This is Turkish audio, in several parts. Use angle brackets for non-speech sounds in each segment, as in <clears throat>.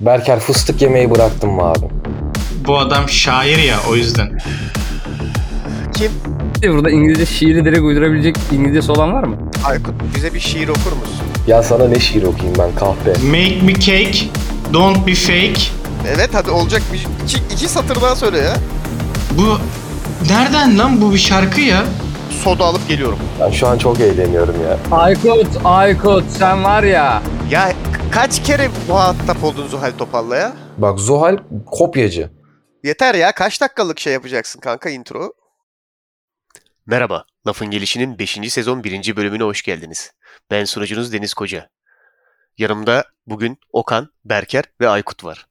Berker fıstık yemeyi bıraktım mı abi? Bu adam şair ya o yüzden. Kim? Burada İngilizce şiiri direkt uydurabilecek İngilizcesi olan var mı? Aykut bize bir şiir okur musun? Ya sana ne şiir okuyayım ben kahpe. Make me cake, don't be fake. Evet hadi olacak bir iki, iki satır daha söyle ya. Bu nereden lan bu bir şarkı ya? Soda alıp geliyorum. Ben şu an çok eğleniyorum ya. Aykut, Aykut sen var ya. Ya kaç kere muhatap oldun Zuhal Topal'la ya? Bak Zuhal kopyacı. Yeter ya kaç dakikalık şey yapacaksın kanka intro? Merhaba, Lafın Gelişi'nin 5. sezon 1. bölümüne hoş geldiniz. Ben sunucunuz Deniz Koca. Yanımda bugün Okan, Berker ve Aykut var.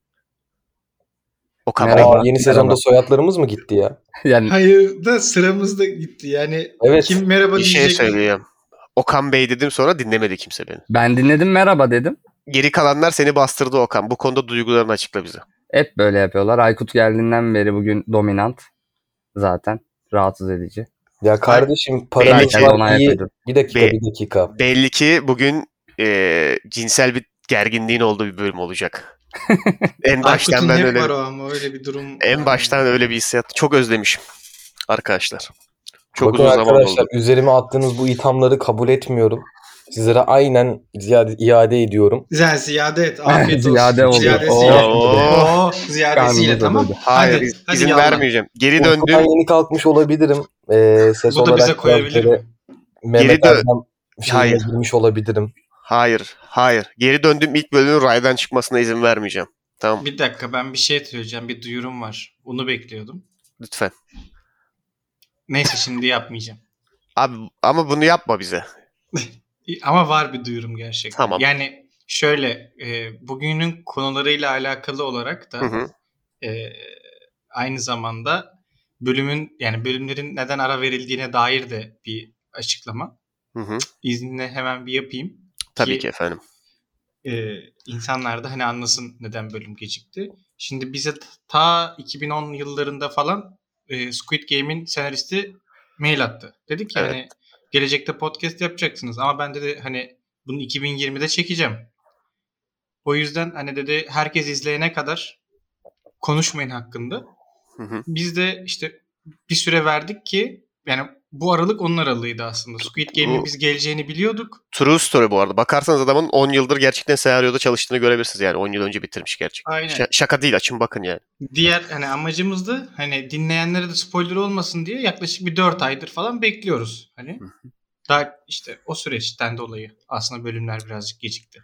Okan Bey, Merhaba. Aa, yeni sezonda soyadlarımız mı gitti ya? <laughs> Yani Hayır da sıramız da gitti yani. Evet. Kim merhaba bir şey söyleyeyim. Okan Bey dedim sonra dinlemedi kimse beni. ben dinledim merhaba dedim. Geri kalanlar seni bastırdı Okan. Bu konuda duygularını açıkla bize. Hep böyle yapıyorlar. Aykut geldiğinden beri bugün dominant. Zaten rahatsız edici. Ya kardeşim para Belli ki var iyi. Bir dakika Be- bir dakika. Belli ki bugün e, cinsel bir gerginliğin olduğu bir bölüm olacak. En baştan Aykut'un ben öyle var o ama öyle bir durum. en baştan öyle bir hissiyat. Çok özlemişim arkadaşlar. Çok Bakın uzun zaman arkadaşlar oldu. üzerime attığınız bu ithamları kabul etmiyorum. Sizlere aynen iade, iade ediyorum. Güzel ziyade et. Afiyet <laughs> olsun. Ziyade oldu. Ziyadesiyle. Oo. Oo, ziyadesiyle tamam. Hayır Hadi, iz- hadi izin yallah. vermeyeceğim. Geri Uykudan döndüğüm yeni kalkmış olabilirim. Ee, ses Bu da bize olarak koyabilir biraz mi? böyle Mehmet Geri dö- Erdem şeyine Hayır. girmiş olabilirim. Hayır, hayır. Geri döndüğüm ilk bölümün raydan çıkmasına izin vermeyeceğim. Tamam, Bir dakika ben bir şey söyleyeceğim. Bir duyurum var. Onu bekliyordum. lütfen. Neyse şimdi yapmayacağım. <laughs> Abi ama bunu yapma bize. <laughs> Ama var bir duyurum gerçekten. Tamam. Yani şöyle e, bugünün konularıyla alakalı olarak da Hı hı. e, aynı zamanda bölümün yani bölümlerin neden ara verildiğine dair de bir açıklama. Hı hı. İzninle hemen bir yapayım. Tabii Ki- ki efendim. e, insanlar da hani anlasın neden bölüm gecikti. Şimdi bize ta 2010 yıllarında falan e, Squid Game'in senaristi mail attı. Dedi ki Evet. hani gelecekte podcast yapacaksınız ama ben dedi hani bunu 2020'de çekeceğim. O yüzden hani dedi herkes izleyene kadar konuşmayın hakkında. Hı hı. Biz de işte bir süre verdik ki yani bu aralık onun aralığıydı aslında. Squid Game'in biz geleceğini biliyorduk. True story bu arada. Bakarsanız adamın 10 yıldır gerçekten senaryoda çalıştığını görebilirsiniz yani. 10 yıl önce bitirmiş gerçekten. Aynen. Ş- şaka değil açın bakın yani. Diğer hani amacımız da hani dinleyenlere de spoiler olmasın diye yaklaşık bir 4 aydır falan bekliyoruz. Hani daha işte o süreçten dolayı aslında bölümler birazcık gecikti.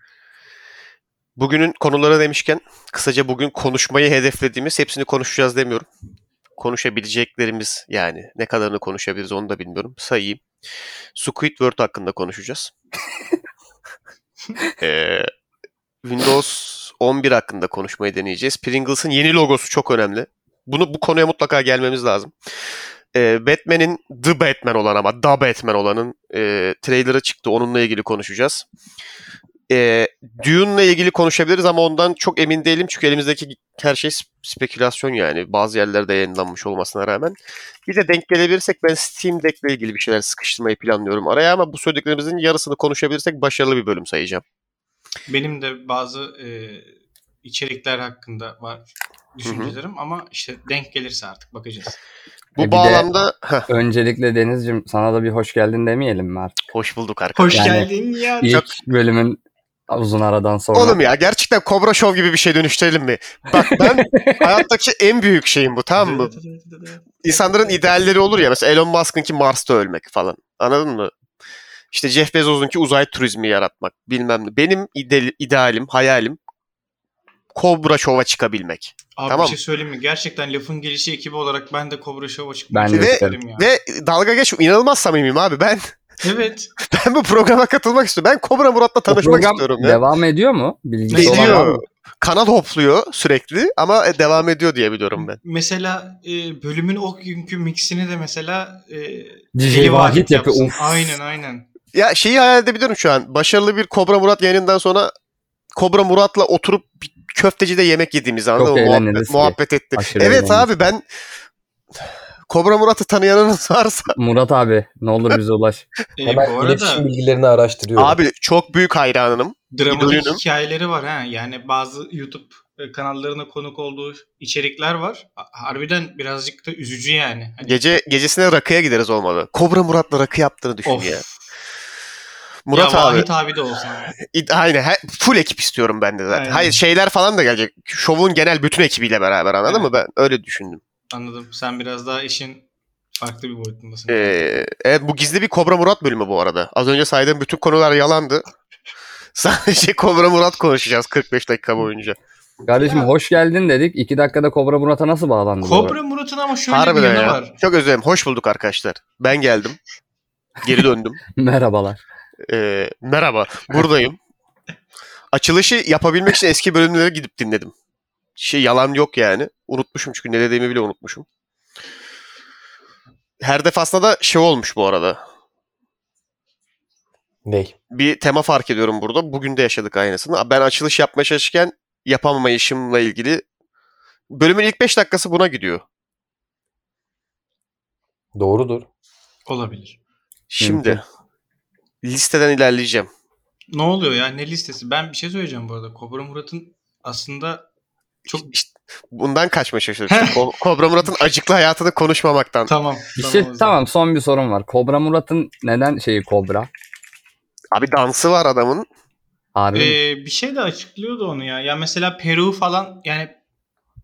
Bugünün konuları demişken kısaca bugün konuşmayı hedeflediğimiz hepsini konuşacağız demiyorum. Konuşabileceklerimiz yani ne kadarını konuşabiliriz onu da bilmiyorum. Sayayım. Squidward hakkında konuşacağız. <laughs> Ee, Windows 11 hakkında konuşmayı deneyeceğiz. Pringles'ın yeni logosu çok önemli. Bunu bu konuya mutlaka gelmemiz lazım. Ee, Batman'in The Batman olan ama The Batman olanın e, trailer'ı çıktı. Onunla ilgili konuşacağız. E, Dune'la ilgili konuşabiliriz ama ondan çok emin değilim. Çünkü elimizdeki her şey sp- spekülasyon yani. Bazı yerlerde yayınlanmış olmasına rağmen. Bir de denk gelebilirsek ben Steam Deck'le ilgili bir şeyler sıkıştırmayı planlıyorum araya ama bu söylediklerimizin yarısını konuşabilirsek başarılı bir bölüm sayacağım. Benim de bazı e, içerikler hakkında var düşüncelerim ama işte denk gelirse artık bakacağız. Bu E bir de- bağlamda Heh, Öncelikle Deniz'cim sana da bir hoş geldin demeyelim mi artık? hoş bulduk arkadaşlar. Hoş Yani- geldin ya. İlk Çok- bölümün uzun aradan sonra. Oğlum ya gerçekten Cobra Show gibi bir şey dönüştürelim mi? Bak ben <laughs> hayattaki en büyük şeyim bu tamam mı? İnsanların idealleri olur ya mesela Elon Musk'ınki Mars'ta ölmek falan. Anladın mı? İşte Jeff Bezos'unki uzay turizmi yaratmak bilmem ne. Benim ide- idealim, hayalim Cobra Show'a çıkabilmek. Abi Tamam. bir şey söyleyeyim mi? Gerçekten lafın gelişi ekibi olarak ben de Cobra Show'a Ben isterim. isterim ya. Ve dalga geç inanılmaz samimiyim abi. Ben Evet. <laughs> Ben bu programa katılmak istiyorum. Ben Kobra Murat'la tanışmak istiyorum ya. devam ediyor mu? Var Ediyor. Kanal hopluyor sürekli ama e, devam ediyor diye biliyorum ben. Mesela e, bölümün o günkü mixini de mesela e, DJ Vahit yapıyor. Aynen aynen. Ya şeyi hayal edebiliyorum şu an. Başarılı bir Kobra Murat yayınından sonra Kobra Murat'la oturup bir köftecide yemek yediğimizi anladın mı? Muhabbet, muhabbet ettik. Aşırı Evet eğleniriz. abi ben Kobra Murat'ı tanıyanınız <laughs> varsa Murat abi ne olur bize ulaş. <laughs> E, Hemen bu arada iletişim bilgilerini araştırıyorum. abi çok büyük hayranınım. dramatik hikayeleri var ha. Yani bazı YouTube e, kanallarına konuk olduğu içerikler var. Ha- Harbiden birazcık da üzücü yani. Hani, Gece gecesine rakıya gideriz olmalı. Kobra Murat'la rakı yaptığını düşün of. ya. Murat ya abi. Vahit abi de olsun. <laughs> Aynen. he- full ekip istiyorum ben de zaten. Aynen. Hayır şeyler falan da gelecek. Şovun genel bütün ekibiyle beraber anladın Evet. mı? Ben öyle düşündüm. Anladım. Sen biraz daha işin farklı bir boyutundasın. Ee, evet bu gizli bir Kobra Murat bölümü bu arada. Az önce saydığım bütün konular yalandı. <laughs> Sadece Kobra Murat konuşacağız 45 dakika boyunca. Kardeşim hoş geldin dedik. İki dakikada Kobra Murat'a nasıl bağlandı? bu Kobra Murat'ın ama şöyle bir Harbiden yanı ya. var. Çok özür dilerim. Hoş bulduk arkadaşlar. Ben geldim. Geri döndüm. <laughs> Merhabalar. Ee, merhaba. Buradayım. Açılışı yapabilmek için eski bölümlere gidip dinledim. Şey yalan yok yani. Unutmuşum çünkü ne dediğimi bile unutmuşum. Her defasında da şey olmuş bu arada. Ney? Bir tema fark ediyorum burada. Bugün de yaşadık aynısını. Ben açılış yapmaya çalışırken yapamayışımla ilgili bölümün ilk 5 dakikası buna gidiyor. Doğrudur. Olabilir. Şimdi Mümkün. listeden ilerleyeceğim. Ne oluyor ya? Ne listesi? Ben bir şey söyleyeceğim bu arada. Kobra Murat'ın aslında çok İşte bundan kaçmaya çalışıyorum. Ko- Kobra Murat'ın acıklı hayatını konuşmamaktan. tamam. Bir tamam şey zaman. tamam son bir sorum var. Kobra Murat'ın neden şeyi Kobra? Abi dansı var adamın. Harbi? Ee, bir şey de açıklıyordu onu ya. Ya mesela Peru falan yani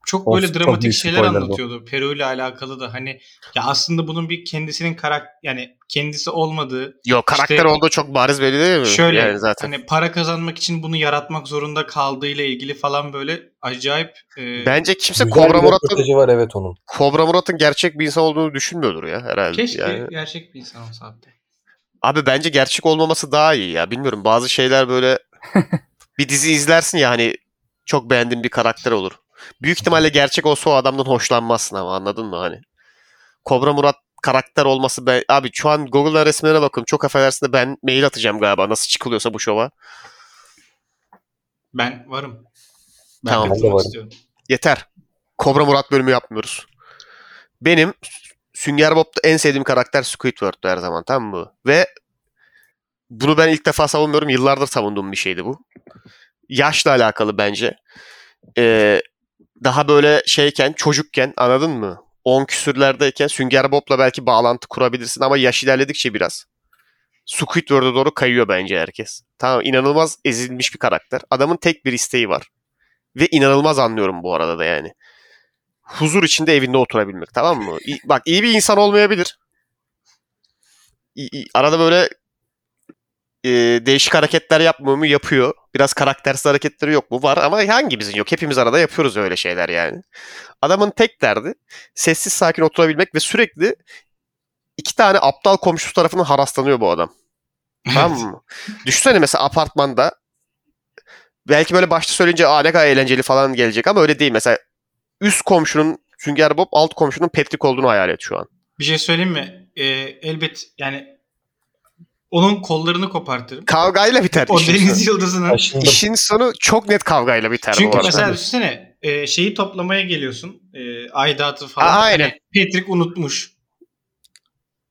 çok böyle çok dramatik şeyler bu. anlatıyordu. Peru ile alakalı da hani ya aslında bunun bir kendisinin karak yani kendisi olmadığı Yok karakter İşte- olduğu çok bariz belli değil mi? şöyle Yani zaten. hani para kazanmak için bunu yaratmak zorunda kaldığıyla ilgili falan böyle acayip e, Bence kimse Kobra bir Murat'ın var evet onun. Kobra Murat'ın gerçek bir insan olduğunu düşünmüyordur ya herhalde. keşke Yani. gerçek bir insan olsa abi. Abi bence gerçek olmaması daha iyi ya. Bilmiyorum bazı şeyler böyle <laughs> bir dizi izlersin ya hani çok beğendiğin bir karakter olur. Büyük ihtimalle gerçek olsa o adamdan hoşlanmazsın ama anladın mı hani? Kobra Murat karakter olması ben... Abi şu an Google'dan resimlerine bakıyorum. Çok affedersin de ben mail atacağım galiba nasıl çıkılıyorsa bu şova. Ben varım. Ben Tamam, ben de varım. istiyorum. Yeter. Kobra Murat bölümü yapmıyoruz. Benim Sünger Bob'da en sevdiğim karakter Squidward'tu her zaman tamam mı? Ve bunu ben ilk defa savunmuyorum. Yıllardır savunduğum bir şeydi bu. Yaşla alakalı bence. Ee, daha böyle şeyken, çocukken anladın mı? 10 küsürlerdeyken Sünger Bob'la belki bağlantı kurabilirsin ama yaş ilerledikçe biraz. Squidward'a doğru kayıyor bence herkes. Tamam inanılmaz ezilmiş bir karakter. Adamın tek bir isteği var. Ve inanılmaz anlıyorum bu arada da yani. Huzur içinde evinde oturabilmek tamam mı? Bak iyi bir insan olmayabilir. Arada böyle e, değişik hareketler yapmıyor mu? Yapıyor. Biraz karaktersiz hareketleri yok mu? Var ama hangimizin yok? Hepimiz arada yapıyoruz öyle şeyler yani. Adamın tek derdi sessiz sakin oturabilmek ve sürekli iki tane aptal komşusu tarafından haraslanıyor bu adam. Tamam mı? Düşünsene mesela apartmanda belki böyle başta söyleyince Aa, ne kadar eğlenceli falan gelecek ama öyle değil. Mesela üst komşunun Sünger Bob, alt komşunun Patrick olduğunu hayal et şu an. Bir şey söyleyeyim mi? Ee, elbet yani onun kollarını kopartırım. Kavgayla biter o işin deniz sonu. yıldızının. Taşındım. İşin sonu çok net kavgayla biter Çünkü mesela düşünsene e, şeyi toplamaya geliyorsun. E, aidatı falan. Aa, aynen. Hani Patrick unutmuş.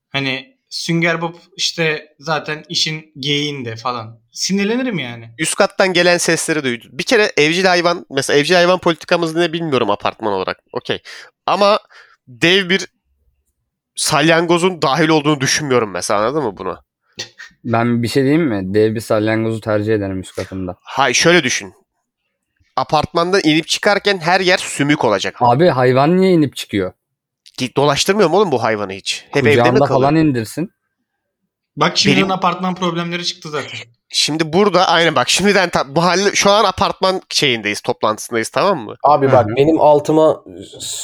Hani Sünger Bob işte zaten işin geyiğinde falan. Sinirlenirim yani. Üst kattan gelen sesleri duydum. Bir kere evcil hayvan, mesela evcil hayvan politikamız ne bilmiyorum apartman olarak. Okey. Ama dev bir salyangozun dahil olduğunu düşünmüyorum mesela anladın mı bunu? Ben bir şey diyeyim mi? Dev bir salyangozu tercih ederim üst katında. Hayır şöyle düşün. Apartmandan inip çıkarken her yer sümük olacak. Abi hayvan niye inip çıkıyor? Git Dolaştırmıyor mu oğlum bu hayvanı hiç? Hep evde mi Kucağında kalıyor? falan indirsin. Bak şimdiden Benim- apartman problemleri çıktı zaten. Şimdi burada aynen bak şimdiden ta- bu halde şu an apartman şeyindeyiz toplantısındayız tamam mı? Abi Hı bak hı. benim altıma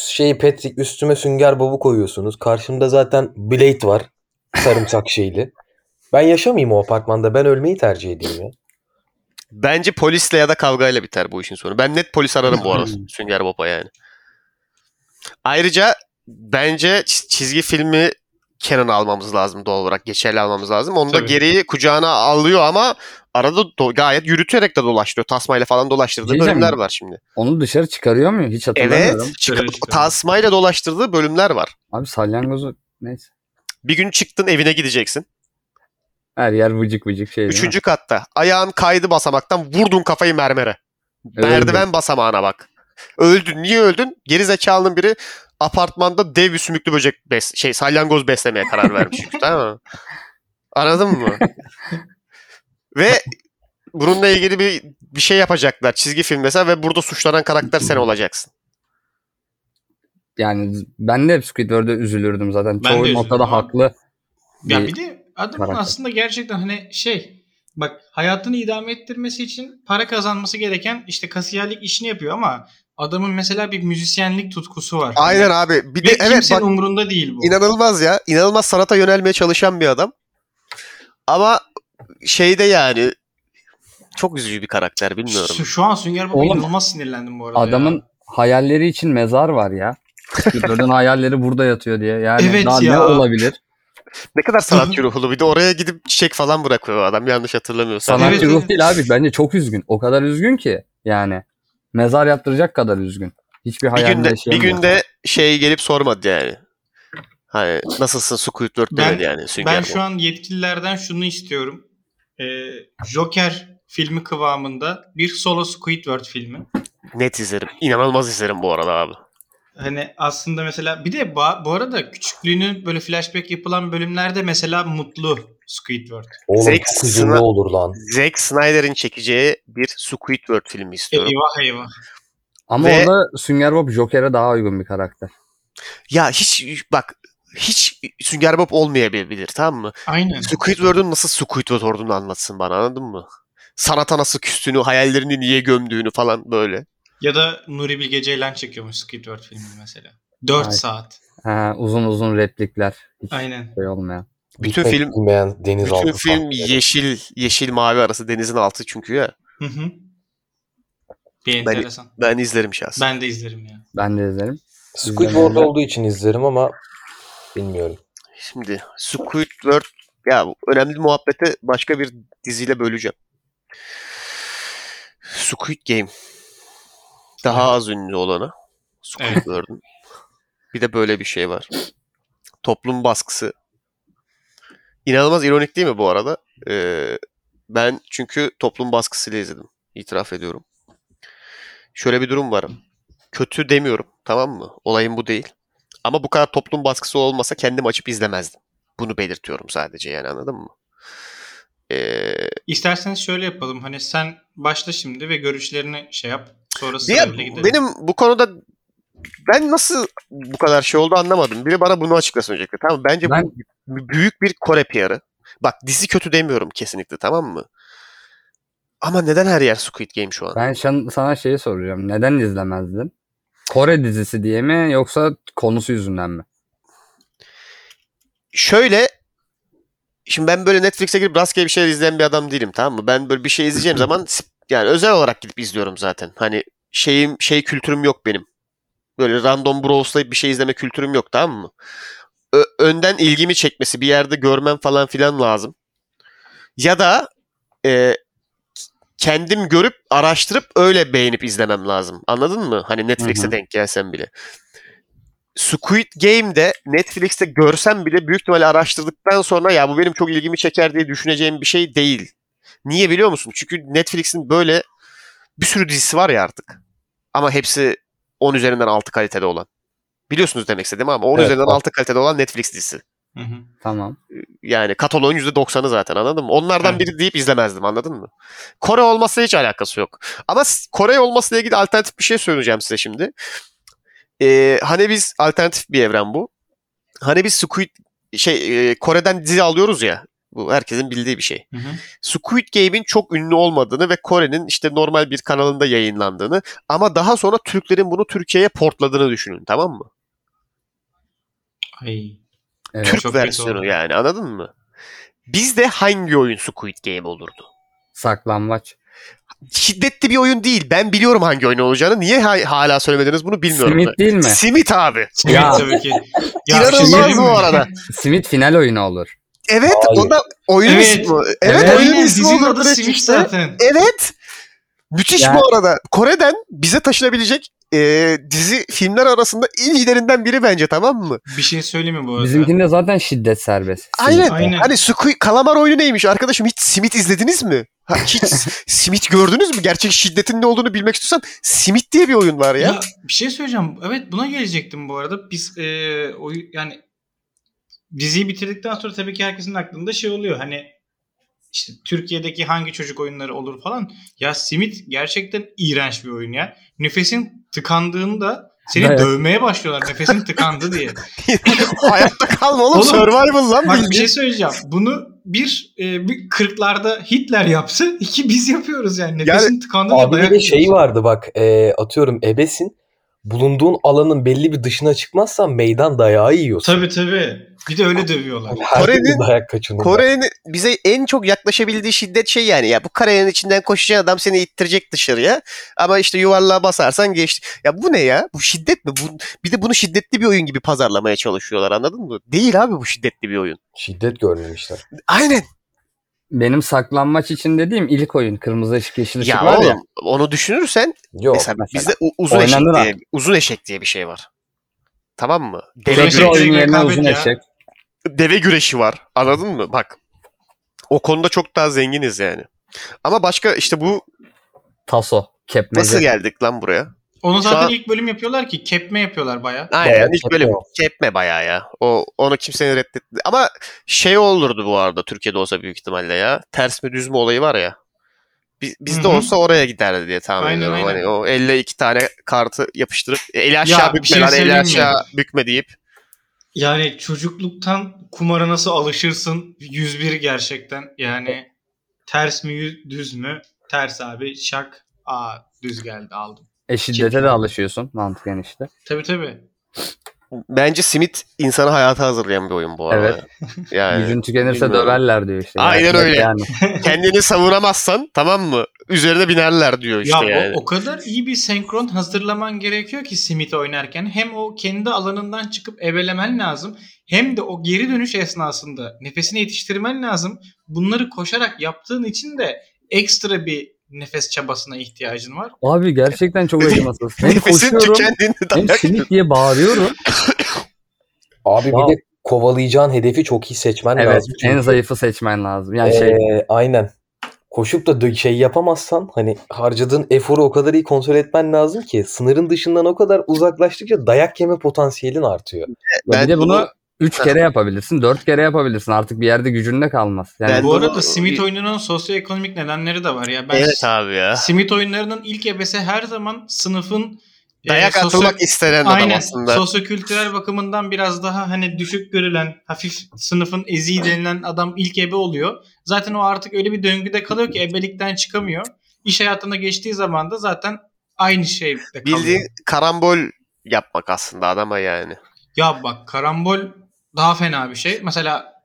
şey Patrick üstüme sünger bobu koyuyorsunuz. Karşımda zaten Blade var. Sarımsak şeyli. Ben yaşamayayım o apartmanda. Ben ölmeyi tercih edeyim ya. Bence polisle ya da kavgayla biter bu işin sonu. Ben net polis ararım bu arada Hmm. Sünger Bob'a yani. Ayrıca bence çiz- çizgi filmi Kenan almamız lazım doğal olarak. Geçerli almamız lazım. Onu da Tabii. geriye kucağına alıyor ama arada do- gayet yürüterek de dolaştırıyor. Tasmayla falan dolaştırdığı Diyeceğim bölümler mi? var şimdi. Onu dışarı çıkarıyor mu? Hiç hatırlamıyorum. Evet. Çıkıp Çıkarıyor, çıkarıyor. tasmayla dolaştırdığı bölümler var. Abi salyangozu neyse. Bir gün çıktın evine gideceksin. Her yer vıcık vıcık şey? Üçüncü katta. Ayağın kaydı basamaktan vurdun kafayı mermere. Merdiven basamağına bak. Öldün. Niye öldün? Geri zekalının biri apartmanda dev bir sümüklü böcek bes şey salyangoz beslemeye karar vermiş. <laughs> tamam mı? Anladın mı? Ve bununla ilgili bir bir şey yapacaklar. Çizgi film mesela ve burada suçlanan karakter sen olacaksın. Yani ben de hep Squidward'a üzülürdüm zaten. Ben Çoğu noktada haklı. Ya bir de adamın karakter. aslında gerçekten hani şey bak hayatını idame ettirmesi için para kazanması gereken işte kasiyerlik işini yapıyor ama adamın mesela bir müzisyenlik tutkusu var. Aynen abi. Bir Ve de evet kimsenin bak umurunda değil bu. inanılmaz ya. İnanılmaz sanata yönelmeye çalışan bir adam. Ama şeyde yani çok üzücü bir karakter bilmiyorum. Şu, şu an Sünger Oğlum, inanılmaz sinirlendim bu arada Adamın ya. hayalleri için mezar var ya. Squidward'ın hayalleri burada yatıyor diye. Yani Evet daha ya. ne olabilir? Ne kadar sanatçı ruhlu. Bir de oraya gidip çiçek falan bırakıyor adam yanlış hatırlamıyorsam. Sanatçı Evet, ruh değil abi. Bence çok üzgün. O kadar üzgün ki yani. Mezar yaptıracak kadar üzgün. Hiçbir bir hayalinde günde, bir günde şey gelip sormadı yani. Hani nasılsın Squidward Ben- demedi yani Sünger Ben şu an yetkililerden şunu istiyorum. Ee, Joker filmi kıvamında bir solo Squidward filmi. Net izlerim. İnanılmaz izlerim bu arada abi. Hani aslında mesela bir de bu arada küçüklüğünü böyle flashback yapılan bölümlerde mesela mutlu Squidward. Oğlum Zack çok üzümlü olur lan. Zack Snyder'in çekeceği bir Squidward filmi istiyorum. Eyvah eyvah. Ama Ve- orada Sünger Bob Joker'e daha uygun bir karakter. Ya hiç bak hiç Sünger Bob olmayabilir tamam mı? Aynen. Squidward'un nasıl Squidward olduğunu anlatsın bana anladın mı? Sanata nasıl küstüğünü, hayallerini niye gömdüğünü falan böyle. Ya da Nuri Bilge Ceylan çekiyormuş Squidward filmini mesela. 4 Ay. saat. Ha, uzun uzun replikler. Hiç Aynen. şey olmayan. Bütün Bitmek film bilmeyen denizaltı bütün film sahneleri. yeşil yeşil mavi arası denizin altı çünkü ya. Hı hı. Bir Ben- enteresan. Ben izlerim şahsen. Ben de izlerim ya. Ben de izlerim. Squidward olduğu için izlerim ama bilmiyorum. Şimdi Squidward ya önemli muhabbeti başka bir diziyle böleceğim. Squid Game. Daha az ünlü olanı. Squidward'ın. Bir de böyle bir şey var. Toplum baskısı. İnanılmaz ironik değil mi bu arada? Ee, ben çünkü toplum baskısıyla izledim. İtiraf ediyorum. Şöyle bir durum var. Kötü demiyorum. Tamam mı? Olayım bu değil. Ama bu kadar toplum baskısı olmasa kendim açıp izlemezdim. Bunu belirtiyorum sadece yani anladın mı? Ee, İsterseniz şöyle yapalım. Hani sen başla şimdi ve görüşlerini şey yap. Sonra gidelim. benim bu konuda ben nasıl bu kadar şey oldu anlamadım. Biri bana bunu açıklasın öncelikle. Tamam mı? bence Ben- bu büyük bir Kore PR'ı. Bak dizi kötü demiyorum kesinlikle tamam mı? Ama neden her yer Squid Game şu an? Ben şan- sana şeyi soracağım. Neden izlemezdin? Kore dizisi diye mi yoksa konusu yüzünden mi? Şöyle şimdi ben böyle Netflix'e girip rastgele bir şeyler izleyen bir adam değilim tamam mı? Ben böyle bir şey izleyeceğim <clears throat> zaman yani özel olarak gidip izliyorum zaten. Hani şeyim şey kültürüm yok benim. Böyle random browslayıp bir şey izleme kültürüm yok tamam mı? Ö- önden ilgimi çekmesi bir yerde görmem falan filan lazım. Ya da e, kendim görüp araştırıp öyle beğenip izlemem lazım. Anladın mı? Hani Netflix'e Hı hı. denk gelsem bile. Squid Game'de Netflix'te görsem bile büyük ihtimalle araştırdıktan sonra ya bu benim çok ilgimi çeker diye düşüneceğim bir şey değil. Niye biliyor musun? Çünkü Netflix'in böyle bir sürü dizisi var ya artık. Ama hepsi 10 üzerinden 6 kalitede olan. Biliyorsunuz demek istediğim ama 10 Evet, üzerinden var. 6 kalitede olan Netflix dizisi. Hı hı. Tamam. Yani kataloğun %90'ı zaten anladın mı? Onlardan Evet. biri deyip izlemezdim anladın mı? Kore olmasıyla hiç alakası yok. Ama Kore olmasıyla ilgili alternatif bir şey söyleyeceğim size şimdi. Ee, hani biz alternatif bir evren bu. Hani biz Squid şey e, Kore'den dizi alıyoruz ya. Bu herkesin bildiği bir şey. Hı hı. Squid Game'in çok ünlü olmadığını ve Kore'nin işte normal bir kanalında yayınlandığını ama daha sonra Türklerin bunu Türkiye'ye portladığını düşünün tamam mı? Ay. Evet. Türk çok kötü versiyonu yani anladın mı? Bizde hangi oyun Squid Game olurdu? Saklambaç. Şiddetli bir oyun değil. Ben biliyorum hangi oyun olacağını. Niye ha- hala söylemediniz bunu bilmiyorum. Simit ben. değil mi? Simit abi. Simit Ya. tabii ki. Ya şey İnanılmaz söyleyeyim bu arada. Simit final oyunu olur. Evet, Hayır. o da oyunun Evet. ismi. Evet, Evet. oyunun ismi olur direkt işte. zaten. Evet. Müthiş Ya- bu arada. Kore'den bize taşınabilecek e, dizi filmler arasında en iyilerinden biri bence tamam mı? Bir şey söyleyeyim mi bu arada? Bizimkinde zaten şiddet serbest. Aynen. Aynen. Hani Squid, kalamar oyunu neymiş arkadaşım? Hiç simit izlediniz mi? Ha, hiç <laughs> simit gördünüz mü? Gerçek şiddetin ne olduğunu bilmek istiyorsan simit diye bir oyun var ya. Ya bir şey söyleyeceğim. Evet buna gelecektim bu arada. Biz e, o yani diziyi bitirdikten sonra tabii ki herkesin aklında şey oluyor. Hani işte Türkiye'deki hangi çocuk oyunları olur falan. Ya Simit gerçekten iğrenç bir oyun ya. Nefesin tıkandığında seni Evet. dövmeye başlıyorlar. Nefesin tıkandı diye. <laughs> Hayatta kalma oğlum. Oğlum, Survival lan Bak bir şey söyleyeceğim. Bunu bir, e, bir 40'larda Hitler yapsa <laughs> iki biz yapıyoruz yani. Nefesin tıkandığında Abi bir dayak de şey vardı bak e, atıyorum ebesin bulunduğun alanın belli bir dışına çıkmazsan meydan dayağı yiyorsun. Tabii tabii. Bir de öyle dövüyorlar. Herkes Kore'nin-. Kore'nin bize en çok yaklaşabildiği şiddet şey yani ya bu karenin içinden koşacak adam seni ittirecek dışarıya ama işte yuvarlığa basarsan geçti. Ya bu ne ya? Bu şiddet mi? Bu, bir de bunu şiddetli bir oyun gibi pazarlamaya çalışıyorlar anladın mı? Değil abi bu şiddetli bir oyun. Şiddet görmemişler. Aynen. Benim saklanmaç için dediğim ilk oyun. Kırmızı ışık yeşil ışık Ya var oğlum ya. onu düşünürsen Yok. mesela, mesela. bizde uzun eşek diye, uzun eşek diye bir şey var. Tamam mı? Güreşi, oyun yerine uzun ya. eşek. Deve güreşi var. Anladın mı? Bak. O konuda çok daha zenginiz yani. Ama başka işte bu Taso. Kepmece. nasıl geldik lan buraya? Onu zaten an- ilk bölüm yapıyorlar ki kepme yapıyorlar baya. Aynen Bayağı ilk kepme bölüm o. kepme bayağı ya. O onu kimsenin reddetti. Ama şey olurdu bu arada Türkiye'de olsa büyük ihtimalle ya. Ters mi düz mü olayı var ya. Biz, bizde olsa oraya giderdi diye tahmin Aynen, ediyorum. aynen. Hani o elle iki tane kartı yapıştırıp e, eli aşağı Ya, bir bükme şey lan eli mi? aşağı bükme deyip. Yani çocukluktan kumara nasıl alışırsın 101 gerçekten. Yani ters mi düz mü? Ters abi şak. Aa düz geldi aldım. E şiddete de alışıyorsun mantıken işte. Tabii tabii. Bence simit insanı hayata hazırlayan bir oyun bu arada. Evet. <laughs> Yani Gücün tükenirse bilmiyorum. döverler diyor işte. Aynen Yani öyle. Yani. <laughs> kendini savunamazsan tamam mı? Üzerine binerler diyor işte ya yani. o, o kadar iyi bir senkron hazırlaman gerekiyor ki Smith oynarken. Hem o kendi alanından çıkıp evelemen lazım. Hem de o geri dönüş esnasında nefesini yetiştirmen lazım. Bunları koşarak yaptığın için de ekstra bir nefes çabasına ihtiyacın var. Abi gerçekten çok <laughs> acımasız. Hem Nefesin koşuyorum tükendiğinde hem dayak simit diye bağırıyorum. <coughs> Abi Wow. bir de kovalayacağın hedefi çok iyi seçmen Evet lazım. en Çünkü, zayıfı seçmen lazım. Yani şey ee, aynen. Koşup da dö- şey yapamazsan hani harcadığın eforu o kadar iyi kontrol etmen lazım ki sınırın dışından o kadar uzaklaştıkça dayak yeme potansiyelin artıyor. ya Ben bir de bunu bunu- 3 kere yapabilirsin, 4 kere yapabilirsin. Artık bir yerde gücünde kalmaz. Yani Ben Bu arada Smith oyununun sosyoekonomik nedenleri de var ya. Ben Evet abi ya. Simit oyunlarının ilk ebesi her zaman sınıfın e, Dayak sosyo- atılmak istenen adam Aynen. aslında. Sosyokültürel bakımından biraz daha hani düşük görülen, hafif sınıfın eziği denilen adam ilk ebe oluyor. Zaten o artık öyle bir döngüde kalıyor ki ebelikten çıkamıyor. İş hayatına geçtiği zaman da zaten aynı şeyde kalıyor. Bildiğin karambol yapmak aslında adama yani. Ya bak karambol daha fena bir şey. Mesela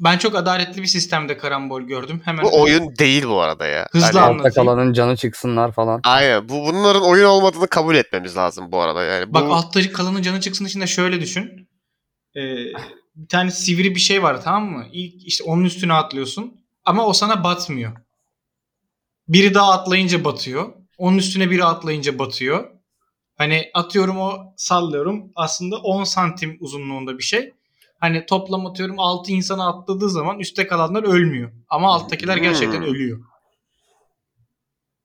ben çok adaletli bir sistemde karambol gördüm. Hemen Bu oyun değil bu arada ya. Hızlı Hani- anlat. altta kalanın canı çıksınlar falan. Aynen. Bu bunların oyun olmadığını kabul etmemiz lazım bu arada yani. Bu, Bak altta kalanın canı çıksın için de şöyle düşün. Ee, bir tane sivri bir şey var tamam mı? İlk işte onun üstüne atlıyorsun ama o sana batmıyor. Biri daha atlayınca batıyor. Onun üstüne biri atlayınca batıyor. Hani atıyorum o sallıyorum aslında 10 santim uzunluğunda bir şey. Hani toplam atıyorum 6 insana atladığı zaman üstte kalanlar ölmüyor. Ama alttakiler gerçekten Hmm. ölüyor.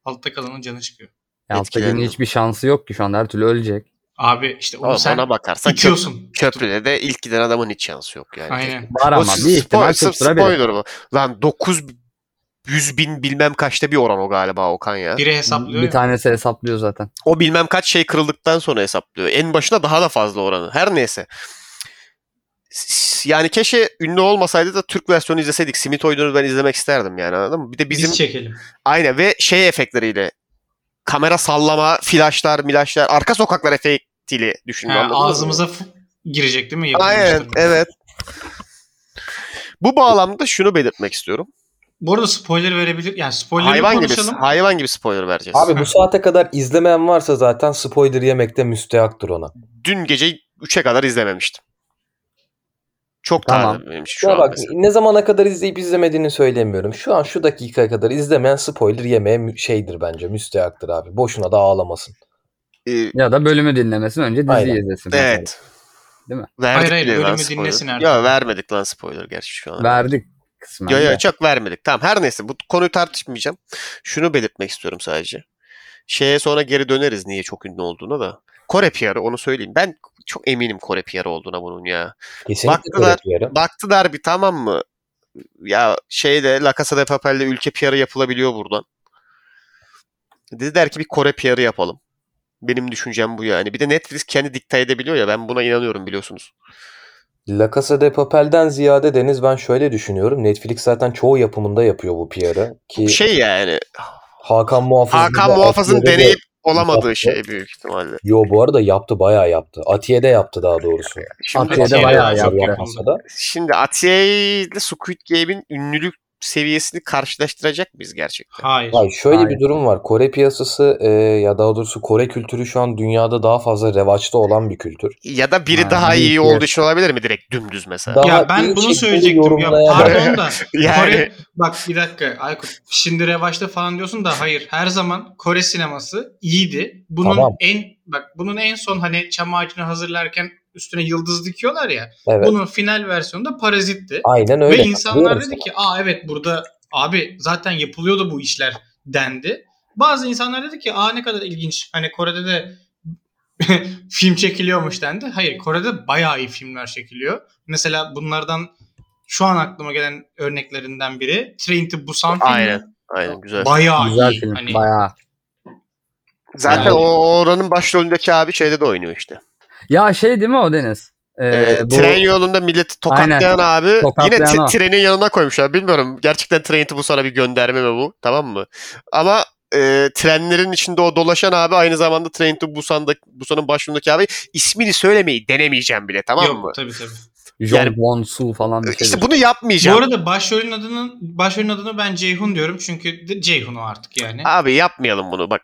Altta kalanın canı çıkıyor. Ya alttakinin hiçbir şansı yok ki şu anda her türlü ölecek. Abi işte onu Oğlum sen ona bakarsan köp- itiyorsun. köprüde de ilk giden adamın hiç şansı yok yani. Aynen. Var O ama bir ihtimal spoiler bu. Lan 900 bin bilmem kaçta bir oran o galiba Okan ya. Biri hesaplıyor. Bir ya. tanesi hesaplıyor zaten. O bilmem kaç şey kırıldıktan sonra hesaplıyor. En başına daha da fazla oranı. Her neyse. Yani keşke ünlü olmasaydı da Türk versiyonu izleseydik. Simit oyununu ben izlemek isterdim yani anladın mı? Bir de bizim Biz çekelim. aynen ve şey efektleriyle kamera sallama, flaşlar, milaşlar, arka sokaklar efektiyle anladın mı? ağzımıza f- girecek değil mi? Aynen Yapılmıştır. evet. Bu bağlamda şunu belirtmek istiyorum. Bu arada spoiler verebilir. Yani spoiler'ı Hayvan gibi konuşalım. hayvan gibi spoiler vereceğiz. Abi bu <laughs> saate kadar izlemeyen varsa zaten spoiler yemekte müstehaktır ona. Dün gece 3'e kadar izlememiştim. Çok Tamam. benim için şu Ya an bak mesela. ne zamana kadar izleyip izlemediğini söylemiyorum. Şu an şu dakikaya kadar izlemeyen spoiler yemeye şeydir bence müstehaktır abi. Boşuna da ağlamasın. Ee, Ya da bölümü dinlemesin önce diziyi Aynen. izlesin. mesela. evet. Değil mi? Verdik Hayır, hayır, bölümü spoiler. dinlesin artık. Ya vermedik lan spoiler gerçi şu an. Verdik kısmen. Yo de. yo çok vermedik. Tamam her neyse bu konuyu tartışmayacağım. Şunu belirtmek istiyorum sadece. Şeye sonra geri döneriz niye çok ünlü olduğuna da. Kore PR'ı onu söyleyeyim. Ben çok eminim Kore PR olduğuna bunun ya. Kesinlikle Baktılar. Kore PR'ı. Baktılar bir tamam mı? Ya şeyde La Casa de Papel'de ülke PR'ı yapılabiliyor buradan. Dediler ki bir Kore PR'ı yapalım. Benim düşüncem bu yani. Bir de Netflix kendi dikte edebiliyor ya ben buna inanıyorum biliyorsunuz. La Casa de Papel'den ziyade Deniz ben şöyle düşünüyorum. Netflix zaten çoğu yapımında yapıyor bu PR'ı. Ki Şey yani Hakan Muhafız Hakan Muhafız'ın deneyip olamadığı yaptı. şey büyük ihtimalle. Yo bu arada yaptı bayağı yaptı. Atiye'de yaptı daha doğrusu. Şimdi, Atiye'de Atiye'de bayağı yaptı. şimdi Atiye ile Squid Game'in ünlülük seviyesini karşılaştıracak mıyız gerçekten? Hayır. Hayır şöyle Hayır. bir durum var. Kore piyasası e, ya daha doğrusu Kore kültürü şu an dünyada daha fazla revaçta olan bir kültür. Ya da biri Ha, daha iyi büyük olduğu için olabilir mi direkt dümdüz mesela? Daha Ya ben bunu söyleyecektim. Ya pardon <laughs> da Yani- Kore bak bir dakika Aykut. Şimdi revaçta falan diyorsun da hayır. Her zaman Kore sineması iyiydi. Bunun Tamam. en bak bunun en son hani çam ağacını hazırlarken üstüne yıldız dikiyorlar ya. Evet. Bunun final versiyonu da Parazit'ti. Aynen öyle. Ve insanlar dedi ki aa evet burada abi zaten yapılıyordu bu işler dendi. Bazı insanlar dedi ki aa ne kadar ilginç. Hani Kore'de de <laughs> film çekiliyormuş dendi. Hayır Kore'de bayağı iyi filmler çekiliyor. Mesela bunlardan şu an aklıma gelen örneklerinden biri Train to Busan filmi. Aynen. Aynen güzel. Bayağı Güzel iyi. film. Hani Bayağı. Zaten Yani- o oranın başrolündeki abi şeyde de oynuyor işte. Ya şey değil mi o Deniz? Ee, Ee, bu- Tren yolunda milleti tokatlayan abi Tokatlayan yine t- o. trenin yanına koymuşlar. Bilmiyorum gerçekten Train to Busan'a bir gönderme mi bu tamam mı? Ama e, trenlerin içinde o dolaşan abi aynı zamanda Train to Busan'da, Busan'ın başrolündeki abi ismini söylemeyi denemeyeceğim bile tamam yok mı? tabii tabii. John yani- Won Su falan bir şey. İşte bunu yapmayacağım. Bu arada başrolün adının başrolün adını ben Ceyhun diyorum çünkü Ceyhun o artık yani. Abi yapmayalım bunu bak.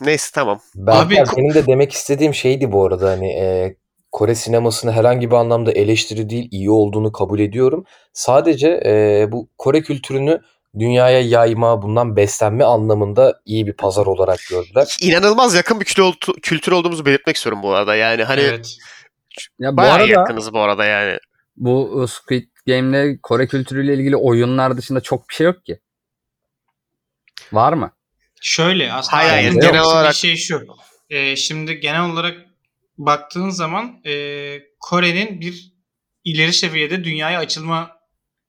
Neyse tamam. Berker Abi- benim de demek istediğim şeydi bu arada hani e, Kore sinemasını herhangi bir anlamda eleştiri değil iyi olduğunu kabul ediyorum. Sadece e, bu Kore kültürünü dünyaya yayma, bundan beslenme anlamında iyi bir pazar olarak gördüler. İnanılmaz yakın bir kültür, kültür olduğumuzu belirtmek istiyorum bu arada. Yani hani evet. Ya bu bayağı arada yakınız bu arada yani. bu e, Squid Game'le Kore kültürüyle ilgili oyunlar dışında çok bir şey yok ki. Var mı? Şöyle aslında Hayır, hayır, genel olarak- şey şu. Ee, şimdi genel olarak baktığın zaman e, Kore'nin bir ileri seviyede dünyaya açılma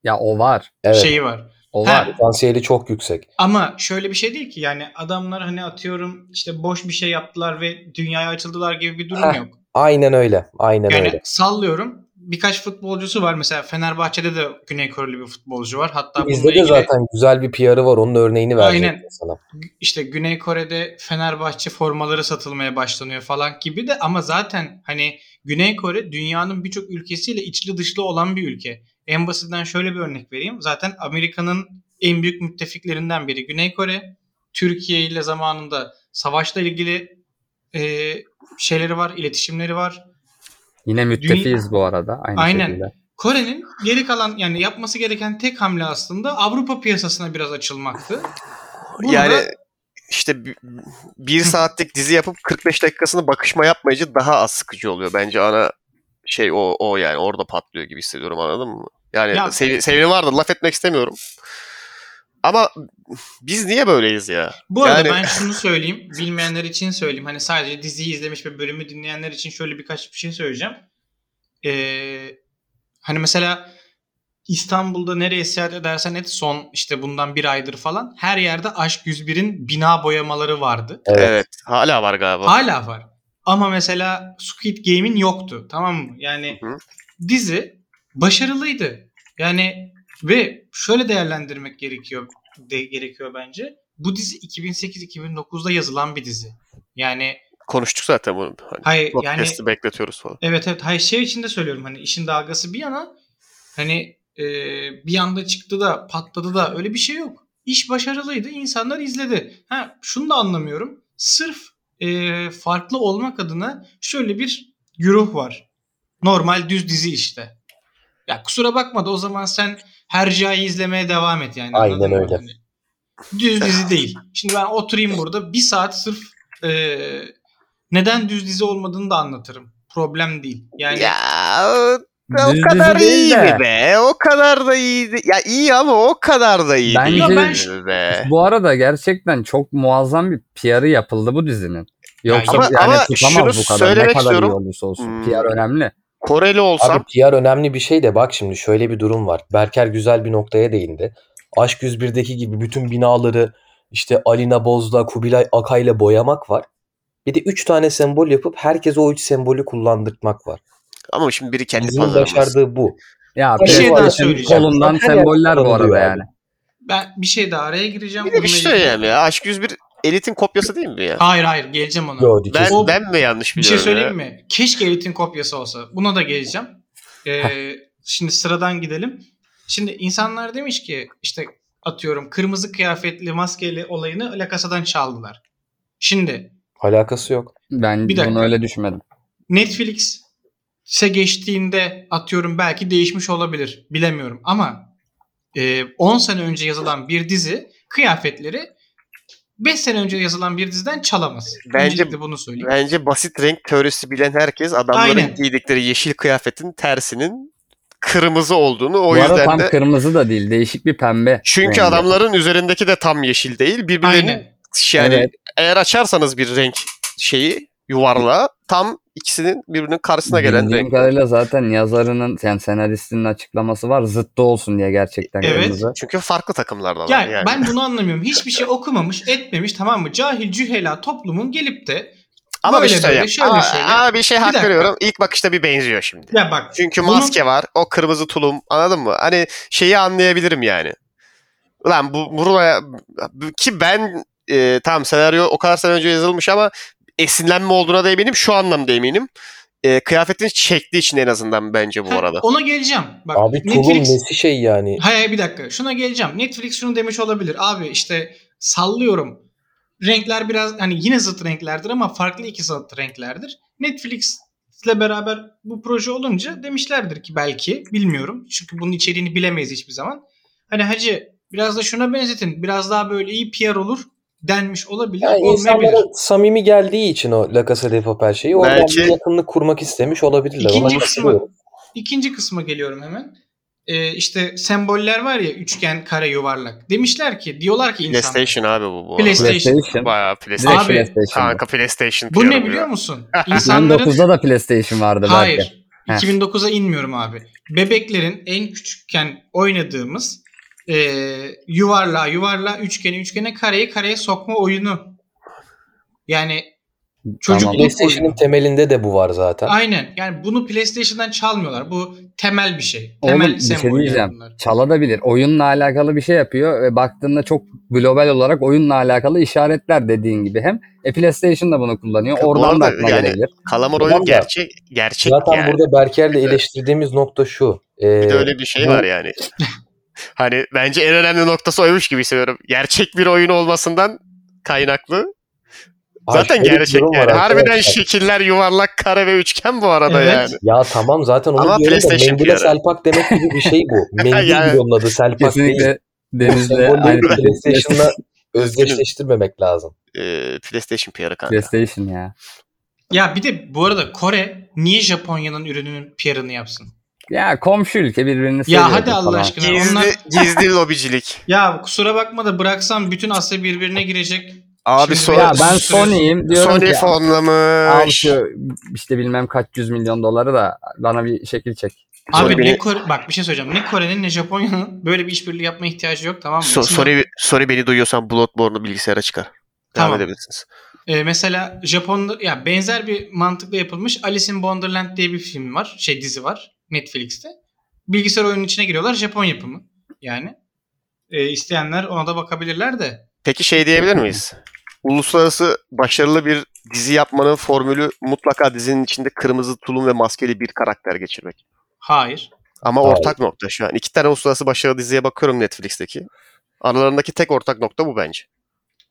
Ya o var. Evet, şeyi var. O Ha. var. potansiyeli çok yüksek. Ama şöyle bir şey değil ki yani adamlar hani atıyorum işte boş bir şey yaptılar ve dünyaya açıldılar gibi bir durum Heh, yok. Aynen öyle. Aynen Yani öyle. sallıyorum birkaç futbolcusu var. Mesela Fenerbahçe'de de Güney Koreli bir futbolcu var. Hatta Bizde de ilgili zaten güzel bir PR'ı var. Onun örneğini verecektim Aynen. sana. işte Güney Kore'de Fenerbahçe formaları satılmaya başlanıyor falan gibi de ama zaten hani Güney Kore dünyanın birçok ülkesiyle içli dışlı olan bir ülke. En basitinden şöyle bir örnek vereyim. Zaten Amerika'nın en büyük müttefiklerinden biri Güney Kore. Türkiye ile zamanında savaşla ilgili e, şeyleri var, iletişimleri var. Yine müttefiyiz bu arada. Aynı Aynen. şekilde. Kore'nin geri kalan yani yapması gereken tek hamle aslında Avrupa piyasasına biraz açılmaktı. Bunu yani da- işte bi- bir saatlik dizi yapıp 45 dakikasını bakışma yapmayıcı daha az sıkıcı oluyor. Bence ana şey o, o yani orada patlıyor gibi hissediyorum anladın mı? Yani Ya- sevi- sevgili vardır laf etmek istemiyorum. Ama biz niye böyleyiz ya? Bu arada Yani- ben şunu söyleyeyim. Bilmeyenler için söyleyeyim. Hani sadece diziyi izlemiş ve bölümü dinleyenler için şöyle birkaç bir şey söyleyeceğim. Ee, hani mesela İstanbul'da nereye seyahat edersen et son işte bundan bir aydır falan her yerde Aşk 101'in bina boyamaları vardı. Evet. Evet. Hala var galiba. Hala var. Ama mesela Squid Game'in yoktu. Tamam mı? Yani Hı hı. dizi başarılıydı. Yani ve şöyle değerlendirmek gerekiyor de, gerekiyor bence. Bu dizi 2008-2009'da yazılan bir dizi. Yani Konuştuk zaten bunu. Hani hayır yani bekletiyoruz falan. evet evet hayır şey için de söylüyorum hani işin dalgası bir yana hani e, bir anda çıktı da patladı da öyle bir şey yok. İş başarılıydı. insanlar izledi. Ha, şunu da anlamıyorum. Sırf e, farklı olmak adına şöyle bir güruh var. Normal düz dizi işte. Ya kusura bakma da o zaman sen Hercai'yi izlemeye devam et yani. Aynen öyle. Düz dizi değil. Şimdi ben oturayım burada bir saat sırf e, neden düz dizi olmadığını da anlatırım. Problem değil. Yani Ya o, Düz kadar dizi iyi de. mi be? O kadar da iyi. de- Ya iyi ama o kadar da iyi Bence- değil Ya ben be. Bu arada gerçekten çok muazzam bir PR'ı yapıldı bu dizinin. Yoksa Ama- yani ama tutamaz şunu bu kadar. Ne kadar istiyorum. iyi olursa olsun. Hmm. PR önemli. Koreli olsam Abi PR önemli bir şey de bak şimdi şöyle bir durum var. Berker güzel bir noktaya değindi. Aşk 101'deki gibi bütün binaları işte Alina Boz'la Kubilay Akay'la boyamak var. Bir de 3 tane sembol yapıp herkese o 3 sembolü kullandırtmak var. ama şimdi biri kendi pazarımız. başardığı bu. Ya Bir şey daha PlayStation söyleyeceğim. kolundan semboller bu arada yani. ben bir şey daha araya gireceğim. Bir de bir şey söyleyeyim ya. Aşk 101 Elit'in kopyası değil mi ya? Hayır hayır geleceğim ona. Yo, Ben, kesin. ben mi yanlış bir şey biliyorum söyleyeyim mi? Keşke Elite'in kopyası olsa. Buna da geleceğim. Ee, şimdi sıradan gidelim. Şimdi insanlar demiş ki işte atıyorum kırmızı kıyafetli maskeli olayını La Casa'dan çaldılar. Şimdi Alakası yok. Ben Bir bunu öyle düşünmedim. Netflix'e geçtiğinde atıyorum belki değişmiş olabilir. Bilemiyorum ama e, 10 sene önce yazılan bir dizi kıyafetleri 5 sene önce yazılan bir diziden çalamaz. Bence- Öncelikle bunu söyleyeyim. Bence basit renk teorisi bilen herkes adamların Aynen. giydikleri yeşil kıyafetin tersinin kırmızı olduğunu o bu arada yüzden tam de kırmızı da değil. Değişik bir pembe. çünkü rengi. adamların üzerindeki de tam yeşil değil. Birbirlerinin Aynen. yani Evet. eğer açarsanız bir renk şeyi yuvarlağı tam ikisinin birbirinin karşısına gelen Bildiğim renk. kadarıyla zaten yazarının yani senaristinin açıklaması var. Zıttı olsun diye gerçekten Evet. kırmızı. Çünkü farklı takımlardalar Ya yani. ben bunu anlamıyorum. Hiçbir şey okumamış, etmemiş tamam mı? Cahil cühela toplumun gelip de Ama bir şey söyleyeyim. böyle, şöyle ama, şöyle. ama bir şey Bir hak dakika. veriyorum. İlk bakışta bir benziyor şimdi. ya bak Çünkü Bunu- maske var. O kırmızı tulum. Anladın mı? Hani şeyi anlayabilirim yani. Ulan bu buraya ki ben e, tamam senaryo o kadar sene önce yazılmış ama esinlenme olduğuna da eminim. Şu anlamda eminim. E, kıyafetin çektiği için en azından bence bu ha, arada. ona geleceğim. Bak Abi Netflix nesi şey yani. Hayır hayır, bir dakika. Şuna geleceğim. Netflix şunu demiş olabilir. Abi işte sallıyorum. Renkler biraz hani yine zıt renklerdir ama farklı iki zıt renklerdir. Netflix ile beraber bu proje olunca demişlerdir ki belki bilmiyorum. Çünkü bunun içeriğini bilemeyiz hiçbir zaman. Hani hacı biraz da şuna benzetin. Biraz daha böyle iyi PR olur denmiş olabilir. Yani olmayabilir. samimi geldiği için o La Casa de Papel şeyi oradan Belki- bir yakınlık kurmak istemiş olabilirler. İkinci kısmı-. İkinci kısma geliyorum hemen. Ee, işte semboller var ya üçgen, kare, yuvarlak. Demişler ki diyorlar ki insanlar. PlayStation abi bu bu. PlayStation. PlayStation. Bayağı PlayStation. Abi, PlayStation. Kanka PlayStation. Bu ne biliyor ya. musun? <laughs> İnsanların 2009'da da PlayStation vardı belki. Hayır. Heh. 2009'a inmiyorum abi. Bebeklerin en küçükken oynadığımız e, yuvarlağa yuvarlağa üçgeni üçgene kareye kareye sokma oyunu. Yani çocukluk PlayStation'ın oyunu. temelinde de bu var zaten. Aynen. Yani bunu PlayStation'dan çalmıyorlar. Bu temel bir şey. Temel Oğlum bir şey semboller diyeceğim. bunlar. Çalabilir. Oyunla alakalı bir şey yapıyor ve baktığında çok global olarak oyunla alakalı işaretler dediğin gibi hem e, PlayStation da bunu kullanıyor. Bu Oradan da arada aklına yani- gelebilir. Kalamar Tamam oyun da- gerçek gerçek Zaten yani. burada Berker'le eleştirdiğimiz nokta şu. Ee, Bir de öyle bir şey bu- var yani. Hani bence en önemli noktası oymuş gibi hissediyorum. Gerçek bir oyun olmasından kaynaklı. Zaten bir gerçek var yani. Harbiden arkadaşlar. şekiller yuvarlak, kare ve üçgen bu arada Evet. yani. Ya tamam zaten onu Ama diyorum da PlayStation mendile PR'ı. selpak demek gibi bir şey bu. <laughs> Mendil Yani- onun adı selpak değil. Kesinlikle Deniz'le Sembolleri aynı PlayStation'la <laughs> özdeşleştirmemek lazım. Ee, PlayStation PR'ı kanka. PlayStation ya. Ya bir de bu arada Kore niye Japonya'nın ürününün PR'ını yapsın? Ya komşu ülke birbirini seviyor. Ya hadi Allah falan. aşkına. Gizli, Onlar gizli lobicilik. <laughs> ya kusura bakma da bıraksam bütün Asya birbirine girecek. Abi Şimdi so Ya ben Sony- Sony'yim diyorum Sony ki al fonlamış. şu işte bilmem kaç yüz milyon doları da bana bir şekil çek. Abi Sony ne beni- Kore, bak bir şey söyleyeceğim. Ne Kore'nin ne Japonya'nın böyle bir işbirliği yapma ihtiyacı yok tamam mı? So, sorry, sorry beni duyuyorsan Bloodborne'u bilgisayara çıkar. Devam Tamam. edebilirsiniz. e, mesela Japon'da ya benzer bir mantıkla yapılmış Alice in Wonderland diye bir film var. Şey dizi var Netflix'te. Bilgisayar oyunun içine giriyorlar. Japon yapımı. Yani e, isteyenler ona da bakabilirler de. Peki şey diyebilir miyiz? Uluslararası başarılı bir dizi yapmanın formülü mutlaka dizinin içinde kırmızı tulum ve maskeli bir karakter geçirmek. Hayır. Ama Hayır. ortak nokta şu an. İki tane uluslararası başarılı diziye bakıyorum Netflix'teki. Aralarındaki tek ortak nokta bu bence.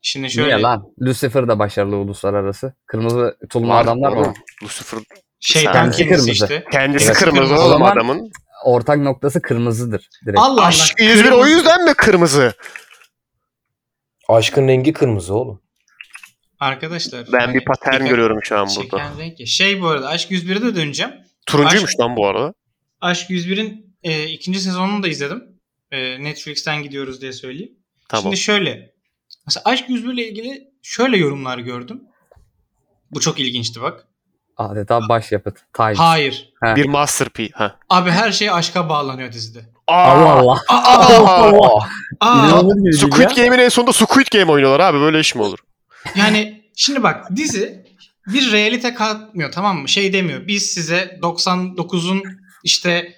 Şimdi şöyle Niye lan? Lucifer da başarılı uluslararası. Kırmızı tulumlu adamlar mı? Lucifer şeytan Kendisi kırmızı. işte. kendisi Evet. kırmızı Kırmızı. O oğlum zaman- adamın. Ortak noktası kırmızıdır. Direkt. Allah Allah. Aşk 101 o yüzden mi kırmızı? Aşkın rengi kırmızı oğlum. Arkadaşlar. Ben hani bir patern dikkat- görüyorum şu an burada. Çeken renk ya. Şey bu arada Aşk 101'e de döneceğim. Turuncuymuş Aşk- lan bu arada. Aşk 101'in e, ikinci sezonunu da izledim. E, Netflix'ten gidiyoruz diye söyleyeyim. Tamam. Şimdi şöyle. Mesela Aşk 101 ile ilgili şöyle yorumlar gördüm. Bu çok ilginçti bak. Adeta başyapıt. Time. Hayır. Ha. Bir masterpiece. Ha. Abi her şey aşka bağlanıyor dizide. Allah Allah. Aa, aa, İnanılır gibi değil Squid. Game'in en sonunda Squid Game oynuyorlar abi. Böyle iş mi olur? yani şimdi bak dizi bir realite katmıyor tamam mı? Şey demiyor. Biz size 99'un işte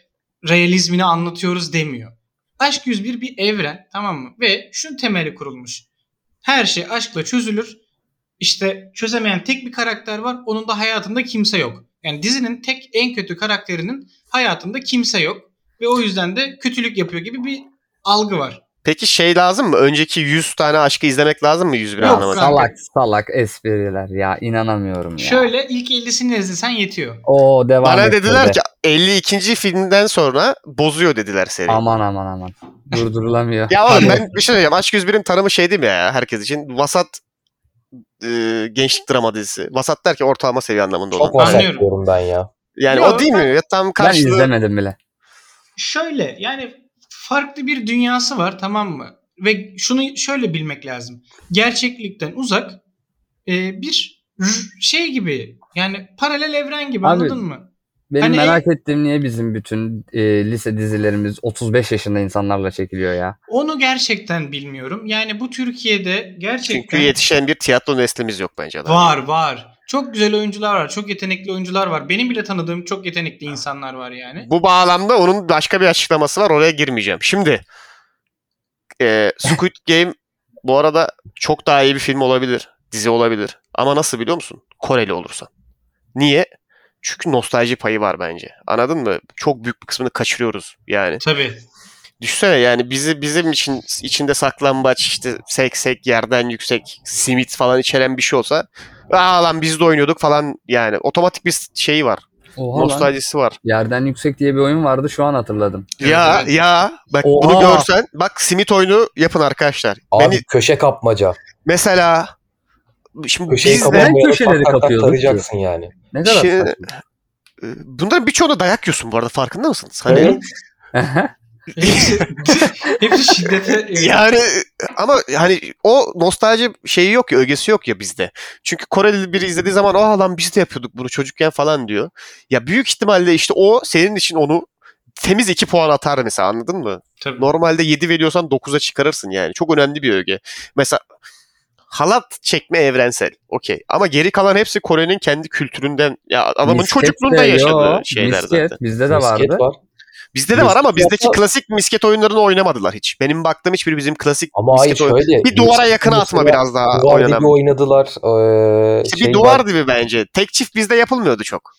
realizmini anlatıyoruz demiyor. Aşk 101 bir evren tamam mı? Ve şunun temeli kurulmuş. Her şey aşkla çözülür. İşte çözemeyen tek bir karakter var. Onun da hayatında kimse yok. Yani dizinin tek en kötü karakterinin hayatında kimse yok. Ve o yüzden de kötülük yapıyor gibi bir algı var. Peki şey lazım mı? Önceki 100 tane aşkı izlemek lazım mı 101 Yok anlamadım. Salak salak espriler ya inanamıyorum ya. Şöyle ilk 50'sini izlesen yetiyor. O devam Bana et dediler böyle. ki 52. filmden sonra bozuyor dediler seri. Aman aman aman. <laughs> Durdurulamıyor. Ya oğlum ben bir şey söyleyeceğim. Aşk 101'in tanımı şey değil mi ya herkes için? Vasat e, gençlik drama dizisi. Vasat der ki ortalama seviye anlamında olan. Çok vasat Anlıyorum. diyorum ben ya. Yani Yok, o değil mi? Ya tam Ben karşılığı. izlemedim bile. Şöyle yani farklı bir dünyası var tamam mı? Ve şunu şöyle bilmek lazım. Gerçeklikten uzak e, bir şey gibi yani paralel evren gibi Abi, anladın mı? Benim Hani- merak ettiğim niye bizim bütün e, lise dizilerimiz 35 yaşında insanlarla çekiliyor ya? Onu gerçekten bilmiyorum. Yani bu Türkiye'de gerçekten Çünkü yetişen bir tiyatro neslimiz yok bence. var var. Çok güzel oyuncular var. Çok yetenekli oyuncular var. Benim bile tanıdığım çok yetenekli insanlar var yani. Bu bağlamda onun başka bir açıklaması var. Oraya girmeyeceğim. Şimdi e, Squid <laughs> Game bu arada çok daha iyi bir film olabilir. Dizi olabilir. Ama nasıl biliyor musun? Koreli olursan. Niye? Çünkü nostalji payı var bence. Anladın mı? Çok büyük bir kısmını kaçırıyoruz yani. Tabii. Düşünsene yani bizi bizim için içinde saklambaç işte seksek yerden yüksek simit falan içeren bir şey olsa aa lan biz de oynuyorduk falan yani otomatik bir şeyi var. Oha lan. Nostaljisi var. Yerden Yüksek diye bir oyun vardı şu an hatırladım. Ya Evet, ya bak Oha. bunu görsen bak simit oyunu yapın arkadaşlar. Abi Beni köşe kapmaca. mesela şimdi Köşeyi biz de köşeleri tarayacaksın yani. Ne kadar Şey- saçma. e, bunların birçoğuna dayak yiyorsun bu arada farkında mısınız? Hani Evet. <laughs> Hepsi, hepsi şiddete Yani ama hani o nostalji şeyi yok ya, ögesi yok ya bizde. Çünkü Koreli biri izlediği zaman aa lan biz de yapıyorduk bunu çocukken falan diyor. Ya büyük ihtimalle işte o senin için onu temiz 2 puan atar mesela anladın mı? Tabii. Normalde 7 veriyorsan 9'a çıkarırsın yani. Çok önemli bir öge. Mesela halat çekme evrensel. Okey. Ama geri kalan hepsi Kore'nin kendi kültüründen ya adamın Misket çocukluğunda de yaşadığı yo, şeyler misket, zaten. Bizde de Misket vardı. var. Bizde de var ama Misket bizdeki yapma- klasik misket oyunlarını oynamadılar hiç. Benim baktığım hiçbir bizim klasik Ama misket oyunu. Bir duvara yakın mesela atma biraz daha Duvar oynanam. gibi oynadılar. Ee, İşte şey bir duvar var. gibi bence. Tek çift bizde yapılmıyordu çok.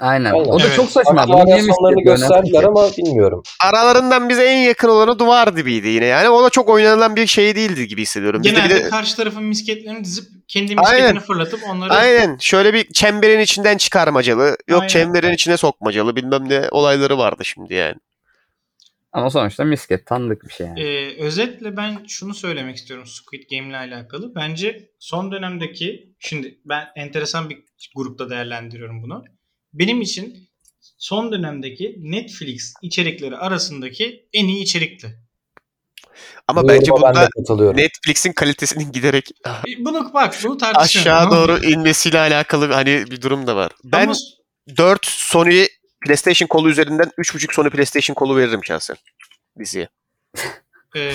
Aynen. Aynen. O da Evet. çok saçma. Bunu niye gösterdiler ama bilmiyorum. Aralarından bize en yakın olanı duvar dibiydi yine. Yani o da çok oynanılan bir şey değildi gibi hissediyorum. Genelde bir de, karşı tarafın misketlerini dizip kendi Aynen. misketini fırlatıp onları aynen şöyle bir çemberin içinden çıkarmacalı. Yok Aynen. çemberin içine sokmacalı bilmem ne olayları vardı şimdi yani. Ama sonuçta misket tanıdık bir şey yani. Ee, özetle ben şunu söylemek istiyorum Squid Game ile alakalı. Bence son dönemdeki, şimdi ben enteresan bir grupta değerlendiriyorum bunu. Benim için son dönemdeki Netflix içerikleri arasındaki en iyi içerikti. Ama Bu bence ben bunda katılıyorum. Netflix'in kalitesinin giderek <laughs> Bunu bak, bunu aşağı doğru inmesiyle alakalı hani bir durum da var. Ben Ama 4 Sony PlayStation kolu üzerinden 3.5 Sony PlayStation kolu veririm şahsen diziye. e,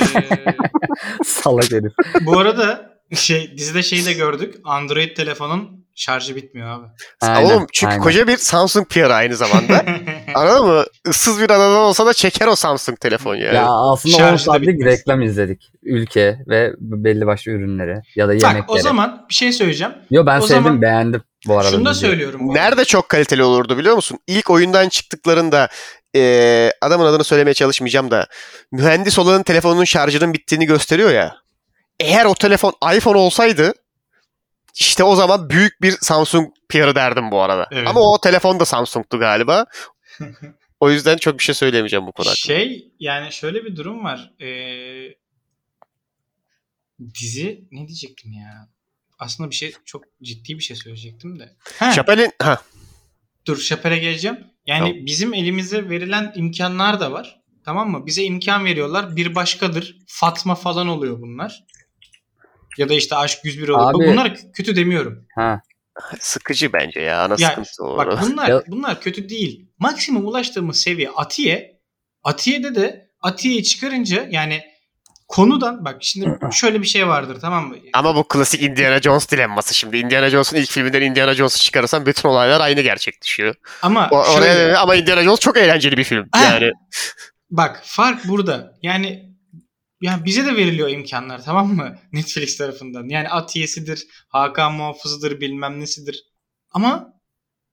<laughs> Salak herif. bu arada şey dizide şeyi de gördük. Android telefonun şarjı bitmiyor abi. Aynen, Oğlum çünkü aynen. koca bir Samsung PR aynı zamanda. <laughs> Anladın mı? Issız bir adadan olsa da çeker o Samsung telefon yani. Ya aslında 10 Şarjı da saatlik bitmez. reklam izledik. Ülke ve belli başlı ürünleri ya da Bak yemekleri. o zaman bir şey söyleyeceğim. Yo ben o sevdim zaman- beğendim bu arada. Şunu da diziyi. söylüyorum. bu arada. Nerede çok kaliteli olurdu biliyor musun? İlk oyundan çıktıklarında e, adamın adını söylemeye çalışmayacağım da mühendis olanın telefonunun şarjının bittiğini gösteriyor ya. Eğer o telefon iPhone olsaydı işte o zaman büyük bir Samsung PR'ı derdim bu arada. Evet. Ama o telefon da Samsung'tu galiba. <laughs> O yüzden çok bir şey söyleyemeyeceğim bu konu hakkında. Şey yani şöyle bir durum var. Ee, dizi ne diyecektim ya? Aslında bir şey çok ciddi bir şey söyleyecektim de. Chappelle'in ha dur Şapel'e geleceğim. Yani Tamam. bizim elimize verilen imkanlar da var. Tamam mı? Bize imkan veriyorlar. Bir başkadır. Fatma falan oluyor bunlar. Ya da işte Aşk 101 oluyor. Abi- Bunlar kötü demiyorum. Ha. sıkıcı bence ya. Ana Ya, sıkıntı o. Bak bunlar bunlar kötü değil. Maksimum ulaştığımız seviye Atiye. Atiye'de de Atiye'yi çıkarınca yani konudan bak şimdi <clears throat> şöyle bir şey vardır tamam mı? Ama bu klasik Indiana Jones dilemması şimdi. Indiana Jones'un ilk filminden Indiana Jones'u çıkarırsan bütün olaylar aynı gerçekleşiyor. Ama O, şöyle, oraya, ama Indiana Jones çok eğlenceli bir film. Ah! Yani bak fark burada. Yani yani bize de veriliyor imkanlar tamam mı? <laughs> Netflix tarafından. Yani Atiye'sidir, Hakan Muhafız'ıdır, bilmem nesidir. Ama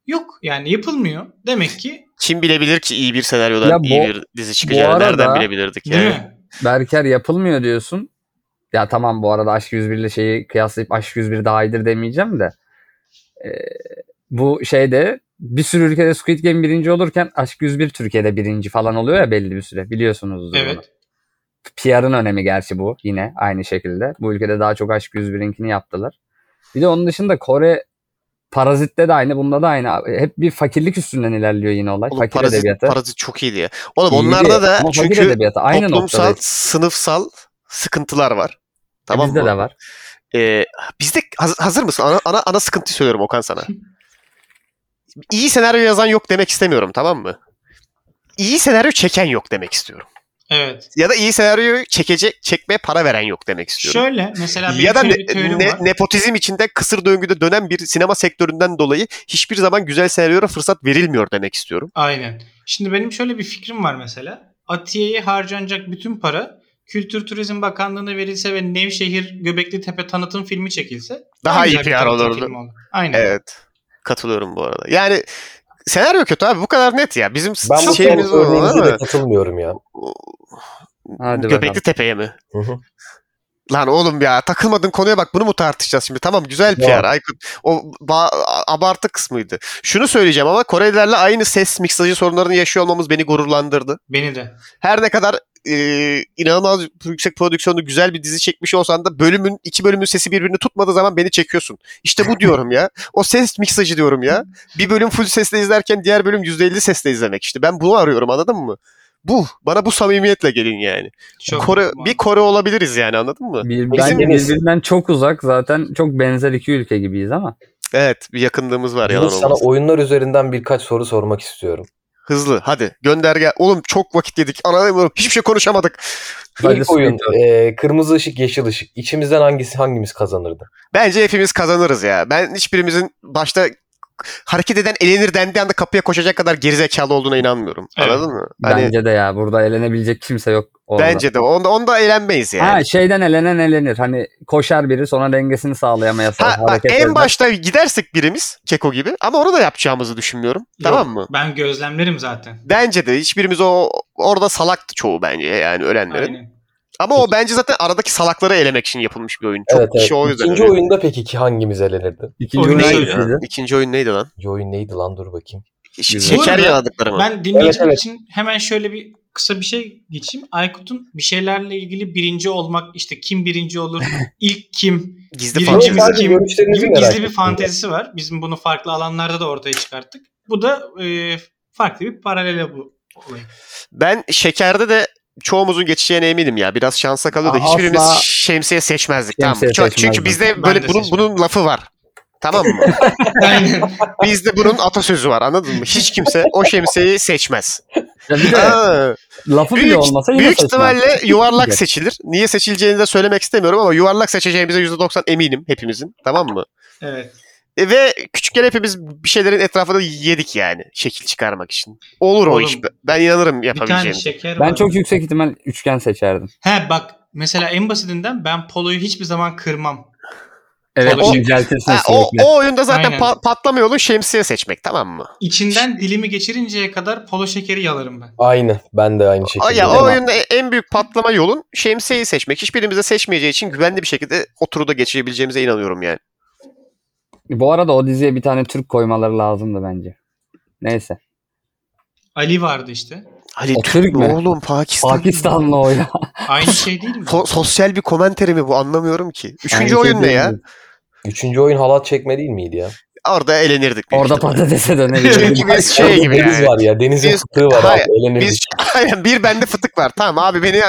yok yani yapılmıyor. Demek ki kim bilebilir ki iyi bir senaryodan Ya bu- iyi bir dizi çıkacağını arada- nereden bilebilirdik değil yani. mi? Berker yapılmıyor diyorsun. Ya tamam bu arada Aşk 101 ile şeyi kıyaslayıp Aşk 101 daha iyidir demeyeceğim de. Ee, bu şeyde bir sürü ülkede Squid Game birinci olurken Aşk 101 Türkiye'de birinci falan oluyor ya belli bir süre. Biliyorsunuz bunu. PR'ın önemi gerçi bu yine aynı şekilde. Bu ülkede daha çok Aşk 101'inkini yaptılar. Bir de onun dışında Kore Parazit'te de aynı, bunda da aynı. Hep bir fakirlik üstünden ilerliyor yine olay. Oğlum fakir parazit, edebiyatı. parazit çok iyiydi ya. Oğlum İyiydi onlarda da ama çünkü edebiyatı aynı toplumsal, noktadayız. sınıfsal sıkıntılar var. Tamam Bizde mı? de var. Ee, bizde haz- hazır mısın? Ana, ana, ana sıkıntıyı söylüyorum Okan sana. İyi senaryo yazan yok demek istemiyorum tamam mı? İyi senaryo çeken yok demek istiyorum. Evet. Ya da iyi senaryoyu çekecek, çekmeye para veren yok demek istiyorum. Şöyle mesela ya da ne- ne- var. nepotizm içinde kısır döngüde dönen bir sinema sektöründen dolayı hiçbir zaman güzel senaryoya fırsat verilmiyor demek istiyorum. Aynen. Şimdi benim şöyle bir fikrim var mesela. Atiye'ye harcanacak bütün para Kültür Turizm Bakanlığı'na verilse ve Nevşehir Göbekli Tepe tanıtım filmi çekilse Daha iyi PR olurdu. olur. Aynen. Evet. Katılıyorum bu arada. Yani senaryo kötü abi. Bu kadar net ya. Bizim Ben bu şeyimiz o örneğinize ama de katılmıyorum ya. Hadi Göbekli bakalım. Tepe'ye mi? Hı hı. Lan oğlum ya takılmadığın konuya bak bunu mu tartışacağız şimdi? Tamam güzel PR Ya. Aykut. O ba- abartı kısmıydı. Şunu söyleyeceğim ama Korelilerle aynı ses miksajı sorunlarını yaşıyor olmamız beni gururlandırdı. Beni de. Her ne kadar e, inanılmaz yüksek prodüksiyonlu güzel bir dizi çekmiş olsan da bölümün iki bölümün sesi birbirini tutmadığı zaman beni çekiyorsun. İşte bu diyorum ya. O ses miksajı diyorum ya. Bir bölüm full sesle izlerken diğer bölüm %50 sesle izlemek işte. Ben bunu arıyorum anladın mı? Bu. Bana bu samimiyetle gelin yani. Çok Kore, bir Kore olabiliriz yani anladın mı? Bir, Bizim bence birbirinden çok uzak. Zaten çok benzer iki ülke gibiyiz ama. Evet bir yakınlığımız var yalan sana olmasın. oyunlar üzerinden birkaç soru sormak istiyorum. Hızlı hadi gönder gel. Oğlum çok vakit yedik. Anlamıyorum. Hiçbir şey konuşamadık. Hadi İlk oyun e, kırmızı ışık yeşil ışık. İçimizden hangisi hangimiz kazanırdı? Bence hepimiz kazanırız ya. Ben hiçbirimizin başta hareket eden elenir dendiği anda kapıya koşacak kadar gerizekalı olduğuna inanmıyorum. Evet. Anladın mı? Hani Bence de ya burada elenebilecek kimse yok orada. bence de. Onda, onda eğlenmeyiz yani. Ha şeyden elenen elenir. Hani koşar biri sonra dengesini sağlayamaya Ha, bak, en eder. başta gidersek birimiz Keko gibi ama onu da yapacağımızı düşünmüyorum. Tamam Yok, mı? Ben gözlemlerim zaten. Bence de hiçbirimiz o orada salaktı çoğu bence yani ölenlerin. Aynen. Ama o bence zaten aradaki salakları elemek için yapılmış bir oyun. Çok evet evet. kişi o yüzden. İkinci öyle. oyunda peki ki hangimiz elenirdi? İkinci oyun söyle. hangisiydi? İkinci oyun neydi lan? İkinci oyun neydi lan dur bakayım. Güzel. Şeker yaladıkları mı? Ben dinleyiciler Evet, evet. için hemen şöyle bir kısa bir şey geçeyim. Aykut'un bir şeylerle ilgili birinci olmak işte kim birinci olur, <laughs> ilk kim, Gizli birinci falan. Sadece biz kim gibi gizli bir fantezisi var. Bizim bunu farklı alanlarda da ortaya çıkarttık. Bu da e, farklı bir paralele bu olay. Ben şekerde de çoğumuzun geçeceğine eminim ya. Biraz şansa kalıyor da Aa, hiçbirimiz asla şemsiye seçmezdik. şemsiye tamam. mı? Çünkü bizde böyle bunun, bunun lafı var. Tamam mı? <laughs> Aynen. Bizde bunun atasözü var anladın mı? Hiç kimse o şemsiyeyi seçmez. Ya bir de Aa, lafı bile büyük olmasa yine büyük seçmez. ihtimalle yuvarlak seçilir. Niye seçileceğini de söylemek istemiyorum ama yuvarlak seçeceğimize %90 eminim hepimizin. Tamam mı? Evet. E, ve küçükken hepimiz bir şeylerin etrafında yedik yani şekil çıkarmak için. Olur o Oğlum, iş. Ben inanırım Bir tane yapabileceğimize. şeker Ben çok yüksek ihtimal üçgen seçerdim. He bak mesela en basitinden ben poloyu hiçbir zaman kırmam. Evet O- inceltirsin Ha, o, o oyunda zaten Aynen. pa- patlama şemsiye seçmek tamam mı? İçinden dilimi geçirinceye kadar polo şekeri yalarım ben. Aynı. Ben de aynı O, şekilde. ya, o oyunda en büyük patlama yolun şemsiyeyi seçmek. Hiçbirimiz de seçmeyeceği için güvenli bir şekilde o turu da geçirebileceğimize inanıyorum yani. Bu arada o diziye bir tane Türk koymaları lazımdı bence. Neyse. Ali vardı işte. Ali O Türk Türk mü oğlum Pakistan. Pakistanlı o ya. <laughs> Aynı şey değil mi? So- sosyal bir komenteri mi bu anlamıyorum ki. Üçüncü Aynı şey oyun ne değil ya? mi? Üçüncü oyun halat çekme değil miydi ya? Orada eğlenirdik. Orada patatese <laughs> dönebiliriz. Çünkü biz şey gibi deniz yani. var ya. Denizin Biz- fıtığı var Hayır, abi. Eğlenirdik. Biz <laughs> aynen bir bende fıtık var. Tamam abi beni e,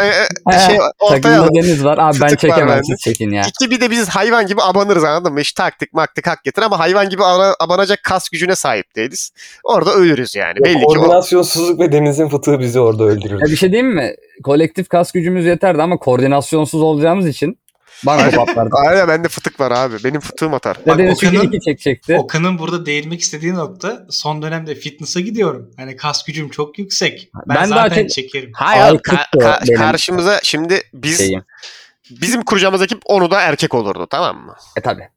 e, şey ortaya Takımda al. deniz var. Abi ben Fıtık çekemem siz çekin ya. İki bir de biz hayvan gibi abanırız anladın mı? Hiç taktik maktik hak getir ama hayvan gibi abanacak kas gücüne sahip değiliz. Orada ölürüz yani. Belli ki o. Koordinasyonsuzluk ve denizin fıtığı bizi orada öldürür. Ya bir şey diyeyim mi? Kolektif kas gücümüz yeterdi ama koordinasyonsuz olacağımız için banko patlardı. Aynen bende fıtık var abi. Benim fıtığım atar. Bak, çünkü Okan'ın- iki çekecekti. Okan'ın burada değinmek istediği nokta son dönemde fitness'a gidiyorum. Hani kas gücüm çok yüksek. Ben, Ben daha zaten çekerim. Hayır Ay, abi, ka- ka- benim. karşımıza şimdi biz Şeyim. bizim kuracağımız ekip onu da erkek olurdu tamam mı? E tabi.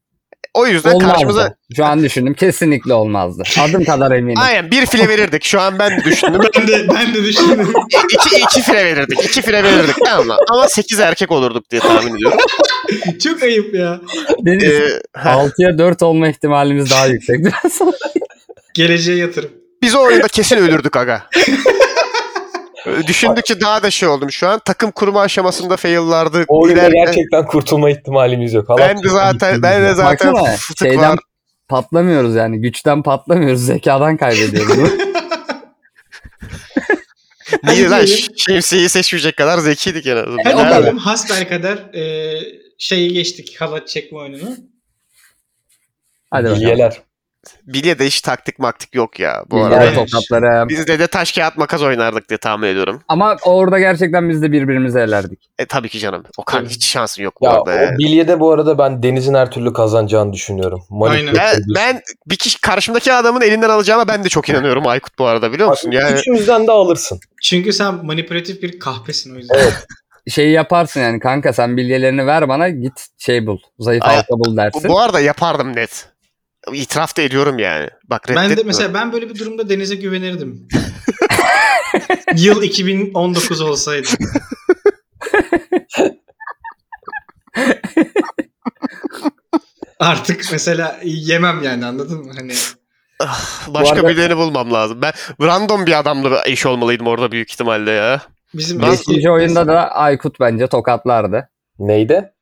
O yüzden Olmazdı. karşımıza Şu an düşündüm. Kesinlikle olmazdı. Adım kadar eminim. aynen bir file verirdik. Şu an ben de düşündüm. <laughs> ben de ben de düşündüm. iki, iki file verirdik. iki file verirdik tamam mı? Ama sekiz erkek olurduk diye tahmin ediyorum. <laughs> çok ayıp ya. Deniz Ee, 6'ya 4 olma ihtimalimiz daha yüksek. Geleceğe yatırım. Biz o oyunda kesin ölürdük aga. <laughs> Düşündükçe daha da şey oldum şu an. Takım kurma aşamasında fail'lardı. O oyunda İleride- gerçekten kurtulma ihtimalimiz yok. Halat ben de zaten ben de zaten Baksana, fıtık şeyden var. patlamıyoruz yani. Güçten patlamıyoruz. Zekadan kaybediyoruz. <laughs> Niye lan şemsiyeyi seçmeyecek kadar zekiydik en azından. Hadi Nerede? diyelim hasbelkader e, şeyi geçtik halat çekme oyununu. Hadi bakalım. Bilyeler. Bilye de hiç taktik maktik yok ya bu arada. Evet. tokatlarım. Biz de de taş kağıt makas oynardık diye tahmin ediyorum. Ama orada gerçekten biz de birbirimizi elerdik. E tabii ki canım. Okan Tabii. hiç şansın yok bu Ya arada. ya. o bilyede bu arada ben Deniz'in her türlü kazanacağını düşünüyorum. Aynen. Ben, ben bir kişi karşımdaki adamın elinden alacağıma ben de çok inanıyorum Aykut bu arada biliyor musun? Yani Üçümüzden de alırsın. Çünkü sen manipülatif bir kahpesin o yüzden. <laughs> Şeyi yaparsın yani kanka sen bilyelerini ver bana git şey bul. Zayıf Ay- halka bul dersin. bu arada yapardım net. İtiraf da ediyorum yani. Bak Ben de mesela ben böyle bir durumda Deniz'e güvenirdim. <laughs> Yıl 2019 olsaydı. Artık mesela yemem yani anladın mı? Hani Başka Bu arada- birilerini bulmam lazım. Ben random bir adamla eş olmalıydım orada büyük ihtimalle ya. bizim Ben- oyunda da Aykut bence tokatlardı. Neydi?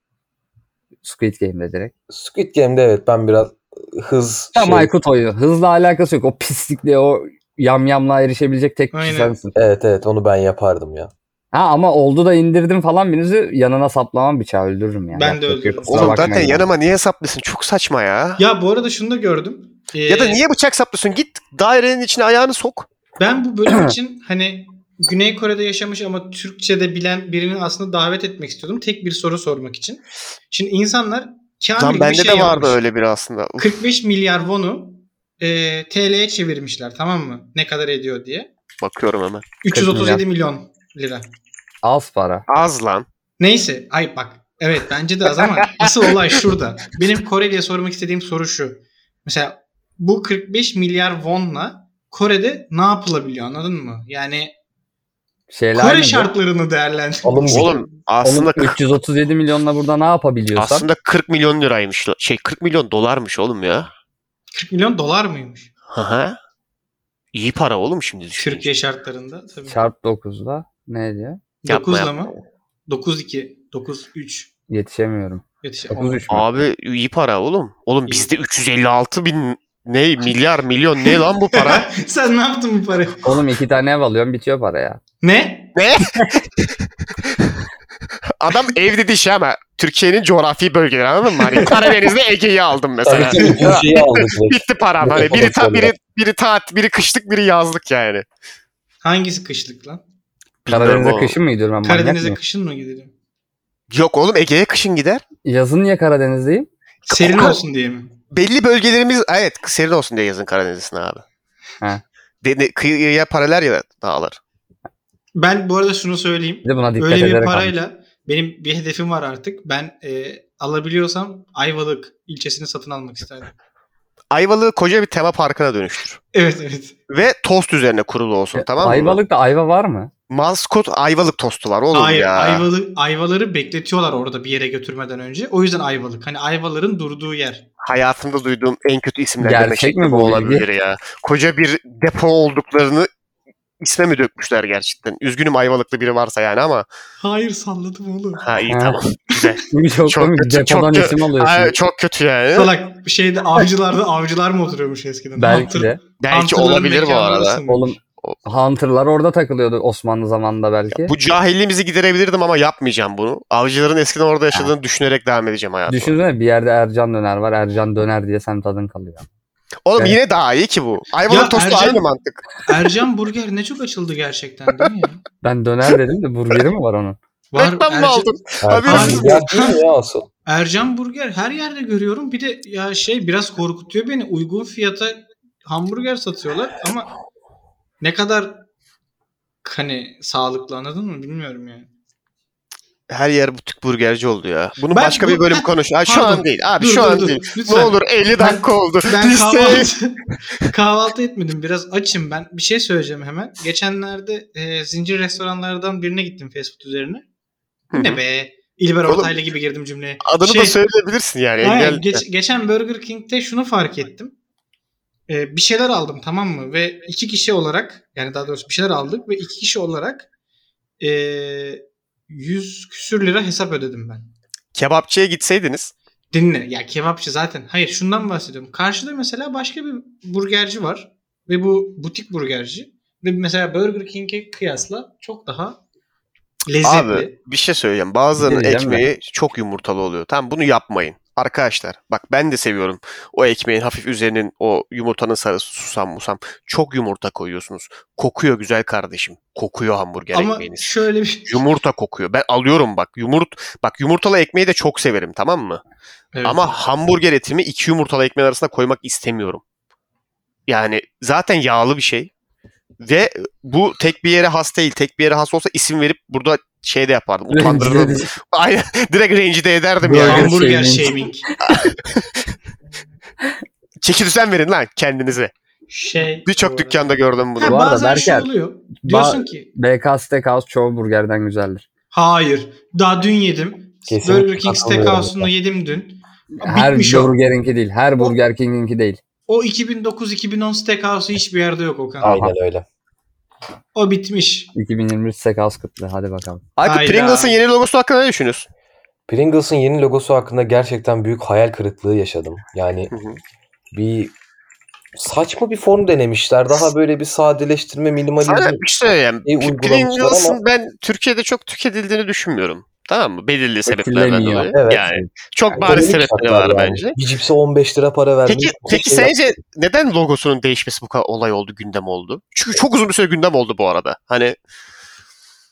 Squid Game'de direkt. Squid Game'de evet ben biraz hız Tam şey- Aykut oyunu. Hızla alakası yok. O pislikle o yamyamla erişebilecek tek kişi Aynen. sensin. Evet evet onu ben yapardım ya. Ha ama oldu da indirdim falan birinizi yanına saplamam bıçağı öldürürüm yani. Ben de Yapacak yok, öldürürüm. kusura Oğlum bakmayın zaten yani. yanıma niye hesaplısın? Çok saçma ya. Ya bu arada şunu da gördüm. Ee, Ya da niye bıçak saplıyorsun? Git dairenin içine ayağını sok. Ben bu bölüm için hani Güney Kore'de yaşamış ama Türkçe de bilen birini aslında davet etmek istiyordum. Tek bir soru sormak için. Şimdi insanlar kamil Lan bir bende şey de vardı yapmış. öyle biri aslında. Uf. 45 milyar won'u e, TL'ye çevirmişler tamam mı? Ne kadar ediyor diye. Bakıyorum hemen. 337 milyon lira. Az para. Az lan. Neyse ay bak evet bence de az ama <laughs> asıl olay şurada. Benim Koreli'ye sormak istediğim soru şu. Mesela bu 45 milyar won'la Kore'de ne yapılabiliyor anladın mı? Yani Şeyler Kore şartlarını değerlendir. Alım gücü. Oğlum aslında Oğlum 337 milyonla burada ne yapabiliyorsan aslında 40 milyon liraymış. Şey 40 milyon dolarmış oğlum ya. 40 milyon dolar mıymış? Hı İyi para oğlum şimdi düşününce. Türkiye şartlarında tabii. çarp 9'la ne diyor? Yapma, 9'la yapma. mı? 9-2, 9-3. Yetişemiyorum. Yetiş- 9 3 mü? Abi iyi para oğlum. Oğlum İyi. bizde 356 bin ne milyar milyon ne lan bu para? <laughs> Sen ne yaptın bu parayı? Oğlum iki tane ev alıyorum bitiyor para ya. Ne? ne? Adam ev dedi şey ama Türkiye'nin coğrafi bölgeleri anladın mı? Hani Karadeniz'de Ege'yi aldım mesela. Tabii ki bir şeyi aldık. direkt. Bitti param. Hani biri ta, biri biri taat, biri kışlık, biri yazlık yani. Hangisi kışlık lan? Karadeniz'e kışın mı gidiyorum ben manyak Karadeniz'e mıyım? kışın mı gidelim? Yok oğlum Ege'ye kışın gider. Yazın niye Karadeniz'deyim? Serin Ka- olsun diye mi? Belli bölgelerimiz evet serin olsun diye yazın Karadeniz'in abi. He. De, kıyıya paralel ya dağlar. Ben bu arada şunu söyleyeyim. Bir de buna dikkat Öyle bir parayla benim bir hedefim var artık. Ben e, alabiliyorsam Ayvalık ilçesini satın almak isterdim. <laughs> Ayvalık'ı koca bir tema parkına dönüştür. Evet evet. Ve tost üzerine kurulu olsun tamam mı? Ayvalık'ta ayva var mı? Maskot Ayvalık tostu var oğlum Hayır, ya. Ayvalık, ayvaları bekletiyorlar orada bir yere götürmeden önce. O yüzden Ayvalık. Hani ayvaların durduğu yer. Hayatımda duyduğum en kötü isimlendirme Gerçek mi bu olabilir ya. Koca bir depo olduklarını isme mi dökmüşler gerçekten? Üzgünüm Ayvalıklı biri varsa yani ama. Hayır salladım oğlum. Ha iyi Ha. tamam. Güzel. Çok, <laughs> Çok kötü, çok isim alıyorsun. Ay, çok kötü yani. Salak bir şeyde avcılarda avcılar mı oturuyormuş eskiden? Belki Hunter- de. Belki olabilir bu arada. Oğlum Hunter'lar orada takılıyordu Osmanlı zamanında belki. Bu cahilliğimizi giderebilirdim ama yapmayacağım bunu. Avcıların eskiden orada yaşadığını düşünerek devam edeceğim hayatıma. Düşünsene bir yerde Ercan Döner var. Ercan Döner diye sen tadın kalıyor. Oğlum Evet. yine daha iyi ki bu. Ayvalık Ya tostu Ercan- aynı mantık. Ercan Burger ne çok açıldı gerçekten değil mi ya? <laughs> Ben döner dedim de burgeri mi var onun? Var, mı Ercan- aldın? Ercan Burger mi ya asıl? Ercan Burger her yerde görüyorum. Bir de ya şey biraz korkutuyor beni. Uygun fiyata hamburger satıyorlar ama ne kadar hani sağlıklı anladın mı bilmiyorum yani. Her yer butik burgerci oldu ya. Bunu Ben başka bu- bir bölüm konuş. Ha, şu pardon. an değil. Abi Dur, şu dur, an dur. değil. Lütfen. Ne olur 50 dakika oldu. Ben kahvaltı, <laughs> kahvaltı etmedim. Biraz açım ben. Bir şey söyleyeceğim hemen. Geçenlerde e, zincir restoranlardan birine gittim fast food üzerine. Ne be? İlber Ortaylı gibi girdim cümleye. Adını Şey- da söyleyebilirsin yani. Engel... geç- geçen Burger King'de şunu fark ettim. Ee, bir şeyler aldım tamam mı? Ve iki kişi olarak yani daha doğrusu bir şeyler aldık ve iki kişi olarak ee, 100 küsür lira hesap ödedim ben. Kebapçıya gitseydiniz. Dinle ya kebapçı zaten. Hayır şundan bahsediyorum. Karşıda mesela başka bir burgerci var. Ve bu butik burgerci. Ve mesela Burger King'e kıyasla çok daha lezzetli. Abi bir şey söyleyeceğim. Bazılarının ekmeği çok yumurtalı oluyor. Tamam bunu yapmayın. Arkadaşlar bak ben de seviyorum o ekmeğin hafif üzerinin o yumurtanın sarısı susam musam. Çok yumurta koyuyorsunuz. Kokuyor güzel kardeşim. Kokuyor hamburger Ama ekmeğiniz. şöyle bir Yumurta kokuyor. Ben alıyorum bak. Yumurt bak yumurtalı ekmeği de çok severim tamam mı? Evet. Ama hamburger etimi iki yumurtalı ekmeğin arasında koymak istemiyorum. Yani zaten yağlı bir şey. Ve bu tek bir yere has değil. Tek bir yere has olsa isim verip burada şey de yapardım. Utandırırdım. <laughs> Aynen. Direkt rencide ederdim Burger yani. hamburger shaming. shaming. <laughs> Çeki düzen verin lan kendinize. Şey. Birçok dükkanda gördüm bunu. Ha, Bu arada bazen Berker, şu oluyor. Diyorsun ki BK Steakhouse çoğu burgerden güzeldir. hayır. Daha dün yedim. Kesinlikle Burger King. Steakhouse'unu yedim dün. Her Bitmiş o. burgerinki değil. Her Burger King'inki değil. O 2009-2010 Steakhouse'u hiçbir yerde yok Okan. Aynen öyle. O bitmiş. 2023 Steakhouse kıtlı. Hadi bakalım. Aykut Hayda. Pringles'ın yeni logosu hakkında ne düşünüyorsun? Pringles'ın yeni logosu hakkında gerçekten büyük hayal kırıklığı yaşadım. Yani Hı hı. bir saçma bir form denemişler. Daha böyle bir sadeleştirme, minimalizm. Sana bir şey söyleyeyim. iyi uygulamışlar Pringles'ın ama- ben Türkiye'de çok tüketildiğini düşünmüyorum. Tamam mı? Belirli sebeplerden dolayı. Evet. Yani çok Yani bariz sebepleri var yani. bence. Bir cipse 15 lira para vermiş. Peki, peki şey sence neden logosunun değişmesi bu kadar olay oldu, gündem oldu? Çünkü çok uzun bir süre gündem oldu bu arada. Hani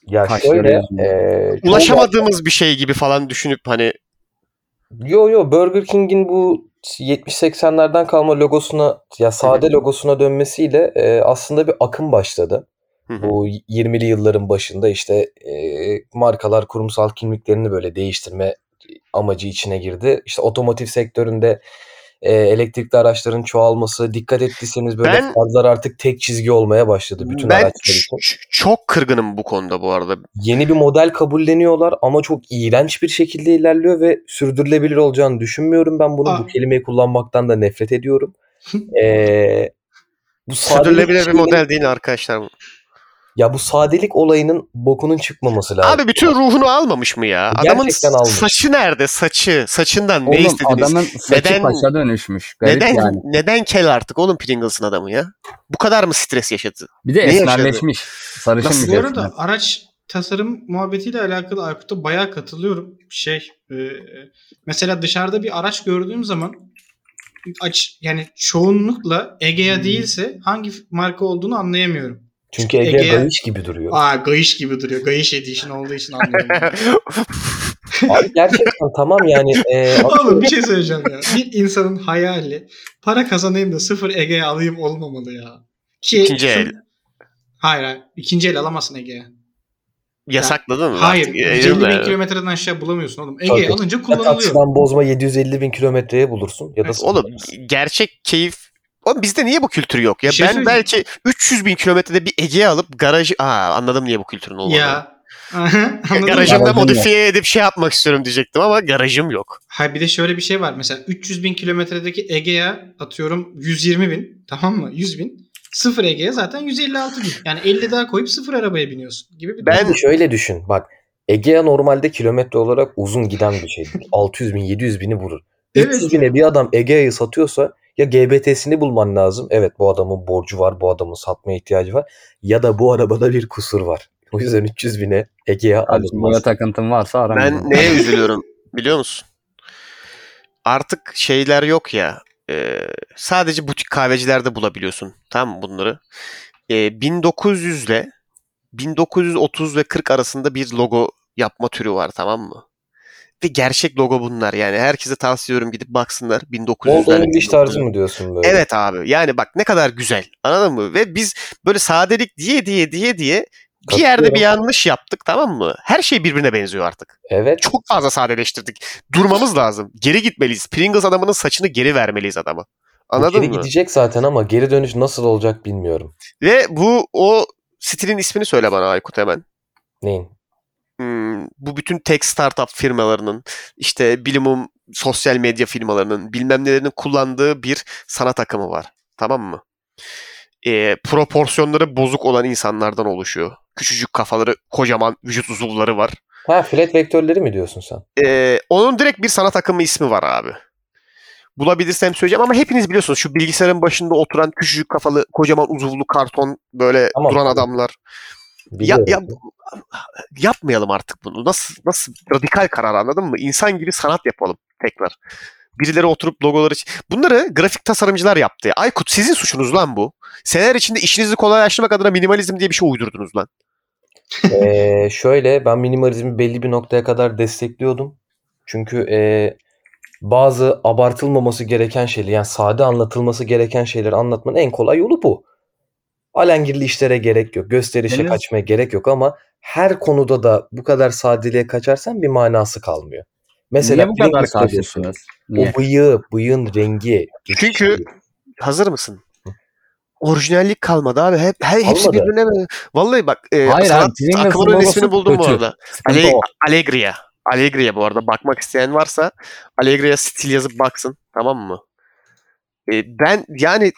Ya şöyle e, ulaşamadığımız bir şey gibi falan düşünüp hani Yo yo Burger King'in bu 70-80'lerden kalma logosuna ya sade logosuna dönmesiyle e, aslında bir akım başladı. Hı hı. Bu 20'li yılların başında işte e, markalar kurumsal kimliklerini böyle değiştirme amacı içine girdi. İşte otomotiv sektöründe e, elektrikli araçların çoğalması, dikkat ettiyseniz böyle Ben- farlar artık tek çizgi olmaya başladı bütün ben araçlar için. çok kırgınım bu konuda bu arada. Yeni bir model kabulleniyorlar ama çok iğrenç bir şekilde ilerliyor ve sürdürülebilir olacağını düşünmüyorum ben bunu. Aa. Bu kelimeyi kullanmaktan da nefret ediyorum. Ee, bu Sürdürülebilir bir model değil arkadaşlar. Ya bu sadelik olayının bokunun çıkmaması lazım. Abi bütün ruhunu almamış mı ya? Adamın Gerçekten almış. saçı nerede? Saçı. Saçından ne Oğlum istediniz? adamın saçı Neden- paşa dönüşmüş. Garip Neden yani. neden kel artık oğlum Pringles'ın adamı ya? Bu kadar mı stres yaşadı? Bir de Ne esmerleşmiş. Sarışın Nasıl? bir arada araç tasarım muhabbetiyle alakalı Aykut'a bayağı katılıyorum. Şey e, mesela dışarıda bir araç gördüğüm zaman aç yani çoğunlukla Egea değilse hangi marka olduğunu anlayamıyorum. Çünkü Ege Ege'ye- Gayiş gibi duruyor. Aa Gayiş gibi duruyor. Gayiş Edition olduğu için anlayamıyorum. <laughs> Abi gerçekten tamam yani. E, <laughs> Oğlum bir şey söyleyeceğim ya. Bir insanın hayali para kazanayım da sıfır Ege'ye alayım olmamalı ya. Ki İkinci el. Hayır hayır. İkinci el alamazsın Ege'ye. yasakladın mı? Hayır. Artık, 150 bin kilometreden aşağı bulamıyorsun oğlum. Ege Tabii. alınca kullanılıyor. taksiden bozma 750 bin kilometreye bulursun ya da Evet. Oğlum gerçek keyif Oğlum bizde niye bu kültür yok ya? Şey ben belki 300 bin kilometrede bir Ege'ye alıp garajı... Aa anladım niye bu kültürün olmadığını. Ya. <laughs> Garajımda Garajım modifiye edip şey yapmak istiyorum diyecektim ama garajım yok. Hayır bir de şöyle bir şey var. Mesela 300 bin kilometredeki Ege'ye atıyorum 120 bin. Tamam mı? 100 bin. Sıfır Ege'ye zaten 156 bin. Yani 50 daha koyup sıfır arabaya biniyorsun gibi bir Ben- durum. şöyle düşün bak Egea normalde kilometre olarak uzun giden bir şey. 600 bin 700 bini vurur. Evet 300 bine bir adam Egea'yı satıyorsa ya GBT'sini bulman lazım. Evet bu adamın borcu var, bu adamın satmaya ihtiyacı var. Ya da bu <laughs> arabada bir kusur var. O yüzden 300 bine Egea Kardeşim böyle alınmaz. takıntın varsa aramam. Ben <laughs> neye üzülüyorum biliyor musun? Artık şeyler yok ya. e, sadece butik kahvecilerde bulabiliyorsun. Tamam mı bunları? E, 1900 ile 1930 ve 40 arasında bir logo yapma türü var tamam mı? Ve gerçek logo bunlar yani. Herkese tavsiye ediyorum gidip baksınlar. 1900'ler. Old English tarzı mı diyorsun böyle? Evet abi. Yani bak ne kadar güzel. Anladın mı? Ve biz böyle sadelik diye diye diye diye bir yerde bir yanlış yaptık tamam mı? Her şey birbirine benziyor artık. Evet. Çok fazla sadeleştirdik. Durmamız lazım. Geri gitmeliyiz. Pringles adamının saçını geri vermeliyiz adama. Anladın Geri mı? gidecek zaten ama geri dönüş nasıl olacak bilmiyorum. Ve bu o stilin ismini söyle bana Aykut hemen. Neyin? Hmm, bu bütün tech startup firmalarının işte bilimum sosyal medya firmalarının bilmem nelerinin kullandığı bir sanat akımı var. Tamam mı? Ee, proporsiyonları bozuk olan insanlardan oluşuyor. Küçücük kafaları, kocaman vücut uzuvları var. Ha flat vektörleri mi diyorsun sen? Ee, onun direkt bir sanat akımı ismi var abi. Bulabilirsem söyleyeceğim ama hepiniz biliyorsunuz şu bilgisayarın başında oturan küçücük kafalı, kocaman uzuvlu karton böyle Tamam, duran adamlar. Ya, ya yapmayalım artık bunu. Nasıl nasıl radikal karar anladın mı? İnsan gibi sanat yapalım tekrar. Birileri oturup logoları bunları grafik tasarımcılar yaptı. Aykut sizin suçunuz lan bu. Seneler içinde işinizi kolaylaştırmak adına minimalizm diye bir şey uydurdunuz lan. <laughs> Ee, şöyle ben minimalizmi belli bir noktaya kadar destekliyordum. Çünkü ee, bazı abartılmaması gereken şeyler yani sade anlatılması gereken şeyleri anlatmanın en kolay yolu bu. Alengirli işlere gerek yok. Gösterişe Deniz- kaçmaya gerek yok ama her konuda da bu kadar sadeliğe kaçarsan bir manası kalmıyor. Mesela Niye bu kadar karşısınız? O bıyığı, bıyığın rengi. Çünkü- geçişi. Hazır mısın? Orijinallik kalmadı abi. Hep, he- hepsi Kalmadı. birbirine böyle- Vallahi bak e, Hayır sanat abi, akımının ismini buldum bu kötü. arada. Sıkıntı Ale-. Allegria. Allegria bu arada. Bakmak isteyen varsa Allegria stil yazıp baksın. Tamam mı? E, ben yani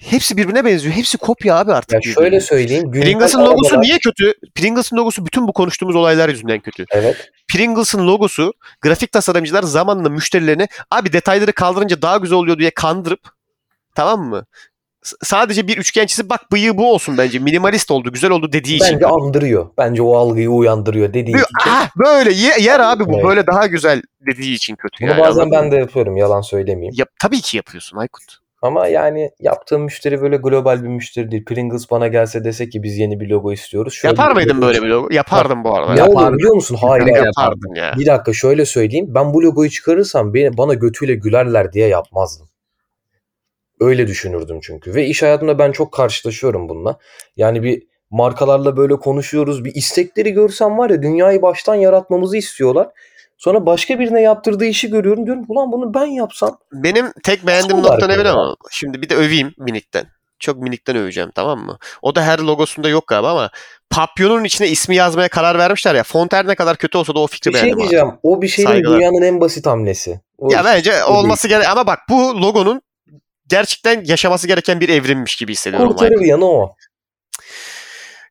hepsi birbirine benziyor. Hepsi kopya abi artık. Ya birbirine. şöyle söyleyeyim. Pringles'ın logosu arabalar- niye kötü? Pringles'ın logosu bütün bu konuştuğumuz olaylar yüzünden kötü. Evet. Pringles'ın logosu grafik tasarımcılar zamanla müşterilerini abi detayları kaldırınca daha güzel oluyor diye kandırıp tamam mı? S- sadece bir üçgen çizip bak bıyığı bu olsun bence. Minimalist oldu, güzel oldu dediği için. Bence andırıyor. Bence o algıyı uyandırıyor dediği Diyor, için. ah böyle ye- yer abi bu Evet. böyle daha güzel dediği için kötü Bunu yani. bazen anladın ben de yapıyorum yalan söylemeyeyim. Yap, tabii ki yapıyorsun Aykut. Ama yani yaptığım müşteri böyle global bir müşteri değil. Pringles bana gelse dese ki biz yeni bir logo istiyoruz. Şöyle Yapar mıydın böyle bir logo? Yapardım bu arada. Ne Ya. olur Yapardım. biliyor musun? Hayır. Hayır. Yapardın ya. Bir dakika şöyle söyleyeyim. Ben bu logoyu çıkarırsam beni, bana götüyle gülerler diye yapmazdım. Öyle düşünürdüm çünkü. Ve iş hayatımda ben çok karşılaşıyorum bununla. Yani bir markalarla böyle konuşuyoruz. Bir istekleri görsem var ya dünyayı baştan yaratmamızı istiyorlar. Sonra başka birine yaptırdığı işi görüyorum. Diyorum ulan bunu ben yapsam. Benim tek beğendiğim nokta ne biliyor musun? Şimdi bir de öveyim minikten. Çok minikten öveceğim tamam mı? O da her logosunda yok galiba ama papyonun içine ismi yazmaya karar vermişler ya. Font her ne kadar kötü olsa da o fikri Bir şey beğendim abi. diyeceğim. O bir şeyin Saygılar. dünyanın en basit hamlesi. O Ya bence o olması gerek ama bak bu logonun gerçekten yaşaması gereken bir evrimmiş gibi hissediyorum. kurtarır yanı o.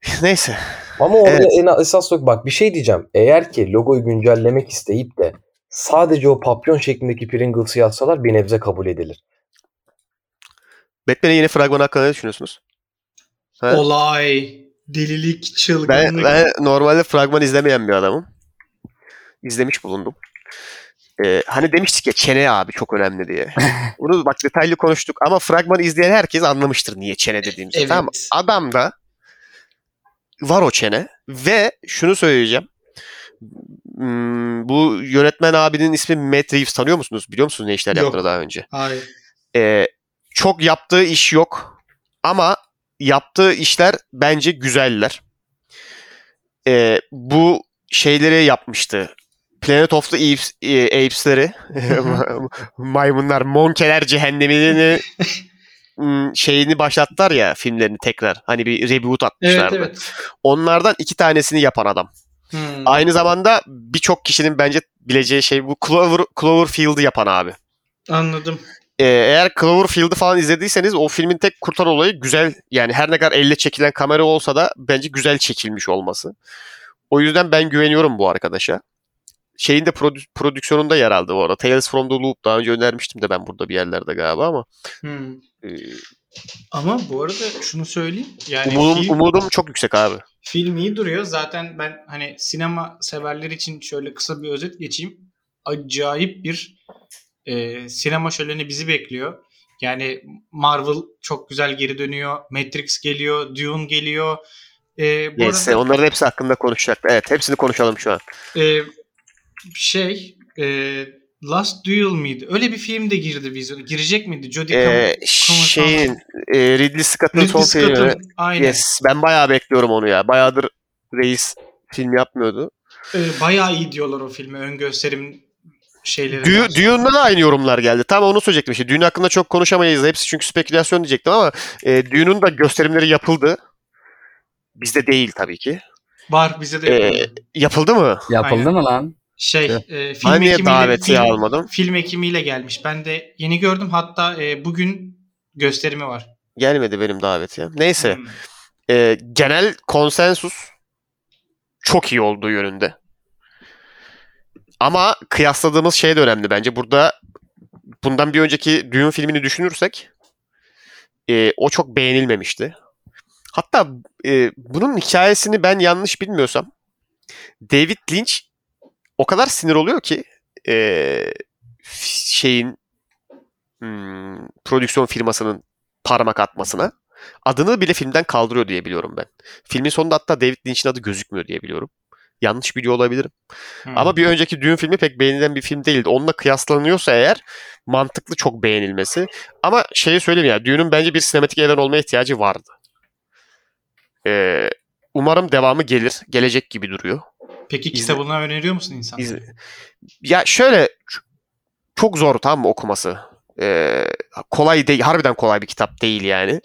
<laughs> Neyse. Ama orada Evet. en esas yok. Bak bir şey diyeceğim. Eğer ki logoyu güncellemek isteyip de sadece o papyon şeklindeki Pringles'ı yazsalar bir nebze kabul edilir. Batman'in yeni fragmanı hakkında ne düşünüyorsunuz? Ha? Olay, delilik, Ben, çılgınlık. ben normalde fragman izlemeyen bir adamım. İzlemiş bulundum. Ee, hani demiştik ya çene abi çok önemli diye. <laughs> Bunu bak detaylı konuştuk ama fragmanı izleyen herkes anlamıştır niye çene dediğimizi. Evet. Tamam mı? Adamda var o çene ve şunu söyleyeceğim. Hmm, bu yönetmen abinin ismi Matt Reeves tanıyor musunuz? Biliyor musunuz ne işler yaptığını daha önce? Hayır. Ee, çok yaptığı iş yok ama yaptığı işler bence güzeller. e, bu şeyleri yapmıştı. Planet of the Apes, e, Apes'leri <laughs> <laughs> maymunlar, monkeler cehennemini <laughs> şeyini başlattılar ya filmlerini tekrar. Hani bir reboot Evet atmışlardı. evet. Onlardan iki tanesini yapan adam. Hmm. Aynı zamanda birçok kişinin bence bileceği şey bu Clover, Cloverfield'ı yapan abi. Anladım. Ee, eğer Cloverfield'ı falan izlediyseniz o filmin tek kurtar olayı güzel yani her ne kadar elle çekilen kamera olsa da bence güzel çekilmiş olması. O yüzden ben güveniyorum bu arkadaşa. Şeyin de prodü- prodüksiyonunda yer aldı bu arada. Tales from the Loop daha önce önermiştim de ben burada bir yerlerde galiba ama Hmm. e, Ama bu arada şunu söyleyeyim. Yani umudum, film, umudum çok yüksek abi. film iyi duruyor. Zaten ben hani sinema severler için şöyle kısa bir özet geçeyim. Acayip bir e, sinema şöleni bizi bekliyor. Yani Marvel çok güzel geri dönüyor. Matrix geliyor. Dune geliyor. E, bu Yes, arada onların hepsi hakkında konuşacak. Evet hepsini konuşalım şu an. e, şey e, Last Duel miydi? Öyle bir film de girdi vizyona. Girecek miydi? Jodie Ee, Comer- şeyin e, Ridley Scott'ın son Ridley filmi. Scott'ın aynen. Yes, ben bayağı bekliyorum onu ya. Bayağıdır reis film yapmıyordu. E, bayağı iyi diyorlar o filme. Ön gösterim şeyleri. Dü- Dune'da da aynı yorumlar geldi. Tam onu söyleyecektim işte. Dune hakkında çok konuşamayız. Hepsi çünkü spekülasyon diyecektim ama e, Dune'un da gösterimleri yapıldı. Bizde değil tabii ki. Var bize de Ee, yapıldı. yapıldı mı? Yapıldı Aynen. mı lan? Şey, e, film Ben niye davetiye film, almadım? film ekimiyle gelmiş. Ben de yeni gördüm. Hatta e, bugün gösterimi var. Gelmedi benim davetiye. Neyse. Hmm. e, genel konsensus çok iyi olduğu yönünde. Ama kıyasladığımız şey de önemli bence. Burada bundan bir önceki Dune filmini düşünürsek e, o çok beğenilmemişti. Hatta e, bunun hikayesini ben yanlış bilmiyorsam David Lynch o kadar sinir oluyor ki e, şeyin hmm, prodüksiyon firmasının parmak atmasına adını bile filmden kaldırıyor diye biliyorum ben. Filmin sonunda hatta David Lynch'in adı gözükmüyor diye biliyorum. Yanlış biliyor olabilirim. Hmm. Ama bir önceki Dune filmi pek beğenilen bir film değildi. Onunla kıyaslanıyorsa eğer mantıklı çok beğenilmesi. Ama şeyi söyleyeyim ya Dune'un bence bir sinematik evren olmaya ihtiyacı vardı. Ee, umarım devamı gelir. Gelecek gibi duruyor. Peki İzle- kitabını öneriyor musun insanlara? İzle- Ya şöyle çok zor tamam mı okuması. Ee, kolay değil. Harbiden kolay bir kitap değil yani.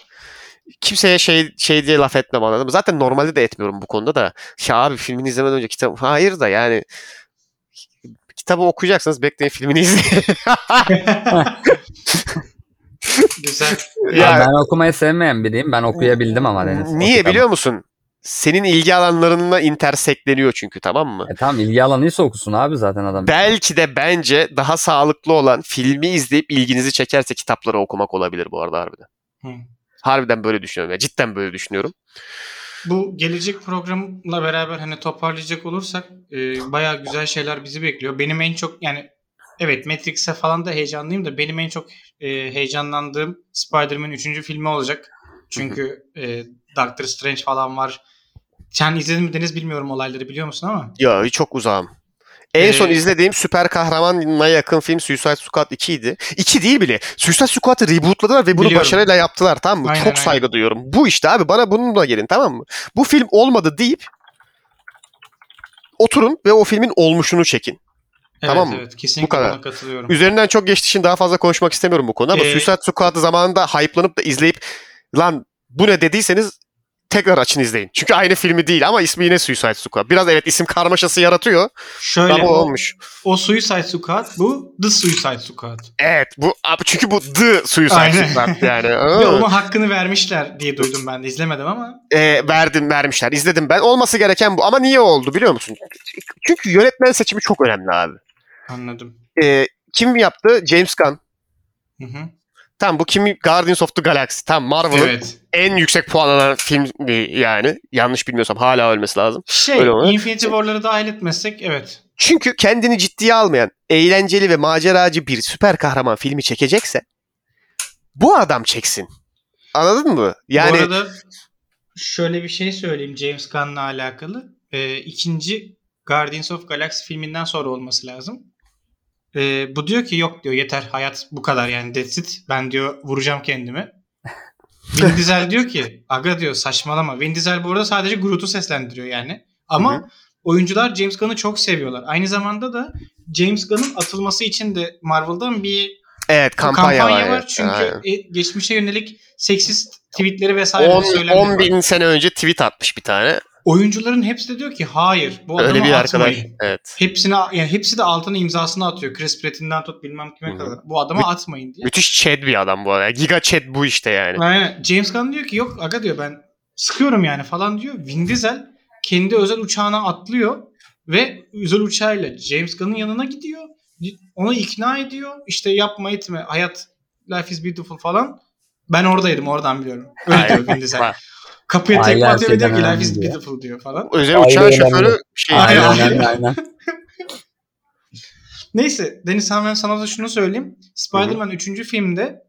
Kimseye şey şey diye laf etmem anladın mı? Zaten normalde de etmiyorum bu konuda da. Ya abi filmini izlemeden önce kitap... Hayır da yani kitabı okuyacaksanız bekleyin filmini izleyin. <laughs> Güzel. Ya- Ya ben okumayı sevmeyen biriyim. Ben okuyabildim ama Deniz. Niye biliyor musun? Senin ilgi alanlarına intersekleniyor çünkü tamam mı? E tamam ilgi alanıysa okusun abi zaten adam. Belki de bence daha sağlıklı olan filmi izleyip ilginizi çekerse kitapları okumak olabilir bu arada harbiden. Hı. Harbiden böyle düşünüyorum. Ya. Cidden böyle düşünüyorum. Bu gelecek programla beraber hani toparlayacak olursak e, bayağı güzel şeyler bizi bekliyor. Benim en çok yani evet Matrix'e falan da heyecanlıyım da benim en çok e, heyecanlandığım Spider-Man 3. filmi olacak. Çünkü e, Doctor Strange falan var. Sen izledin mi Deniz bilmiyorum olayları biliyor musun ama. Ya çok uzağım. En Ee, son izlediğim süper kahramanla yakın film Suicide Squad 2 idi. 2 değil bile. Suicide Squad'ı rebootladılar ve bunu Biliyorum. başarıyla yaptılar tamam mı? Aynen, çok aynen. saygı duyuyorum. Bu işte abi bana bununla gelin tamam mı? Bu film olmadı deyip oturun ve o filmin olmuşunu çekin. Evet, Tamam mı? Evet, kesinlikle Bu kadar. katılıyorum. Üzerinden çok geçtiği için daha fazla konuşmak istemiyorum bu konuda ama Ee, Suicide Squad'ı zamanında hype'lanıp da izleyip lan bu ne dediyseniz tekrar açın izleyin. Çünkü aynı filmi değil ama ismi yine Suicide Squad. Biraz evet isim karmaşası yaratıyor Şöyle ama o, olmuş. o Suicide Squad bu The Suicide Squad. Evet bu abi çünkü bu The Suicide Aynen. Squad yani. <laughs> Ve onun hakkını vermişler diye duydum ben de izlemedim ama. Ee, verdim vermişler izledim ben. Olması gereken bu ama niye oldu biliyor musun? Çünkü yönetmen seçimi çok önemli abi. Anladım. Ee, kim yaptı? James Gunn. Hı hı. Tamam bu kim? Guardians of the Galaxy. Tamam Marvel'ın Evet. en yüksek puan alan film yani. Yanlış bilmiyorsam hala ölmesi lazım. Şey, Öyle? Infinity War'ları dahil etmezsek evet. Çünkü kendini ciddiye almayan, eğlenceli ve maceracı bir süper kahraman filmi çekecekse bu adam çeksin. Anladın mı? Yani Bu arada şöyle bir şey söyleyeyim James Gunn'la alakalı. Ee, ikinci Guardians of Galaxy filminden sonra olması lazım. Ee, bu diyor ki yok diyor yeter hayat bu kadar yani that's it. Ben diyor vuracağım kendimi. Vin Diesel diyor ki aga diyor saçmalama. Vin Diesel bu arada sadece Groot'u seslendiriyor yani. Ama Hı hı. oyuncular James Gunn'ı çok seviyorlar. Aynı zamanda da James Gunn'ın atılması için de Marvel'dan bir Evet kampanya, kampanya, var. var. Çünkü Aynen. e, geçmişe yönelik seksist tweetleri vesaire 10, söylenmiyor. 10 bin sene önce tweet atmış bir tane. Oyuncuların hepsi de diyor ki hayır bu adamı Öyle bir arkadaş. atmayın. Evet. Hepsine yani hepsi de altına imzasını atıyor. Chris Pratt'inden tut bilmem kime Hı hı. kadar. Bu adamı atmayın diye. Müthiş Chad bir adam bu arada. Giga Chad bu işte yani. Aynen. James Gunn diyor ki yok aga diyor ben sıkıyorum yani falan diyor. Vin Diesel kendi özel uçağına atlıyor ve özel uçağıyla James Gunn'ın yanına gidiyor. Onu ikna ediyor. İşte yapma etme hayat life is beautiful falan. Ben oradaydım oradan biliyorum. Öyle diyor Vin Diesel. Kapıya tekme atıyor ve diyor ki life is beautiful diyor falan. Özel uçağın şoförü şey. Aynen. Aynen aynen. aynen. Neyse Deniz hemen sana da şunu söyleyeyim. Spider-Man 3. filmde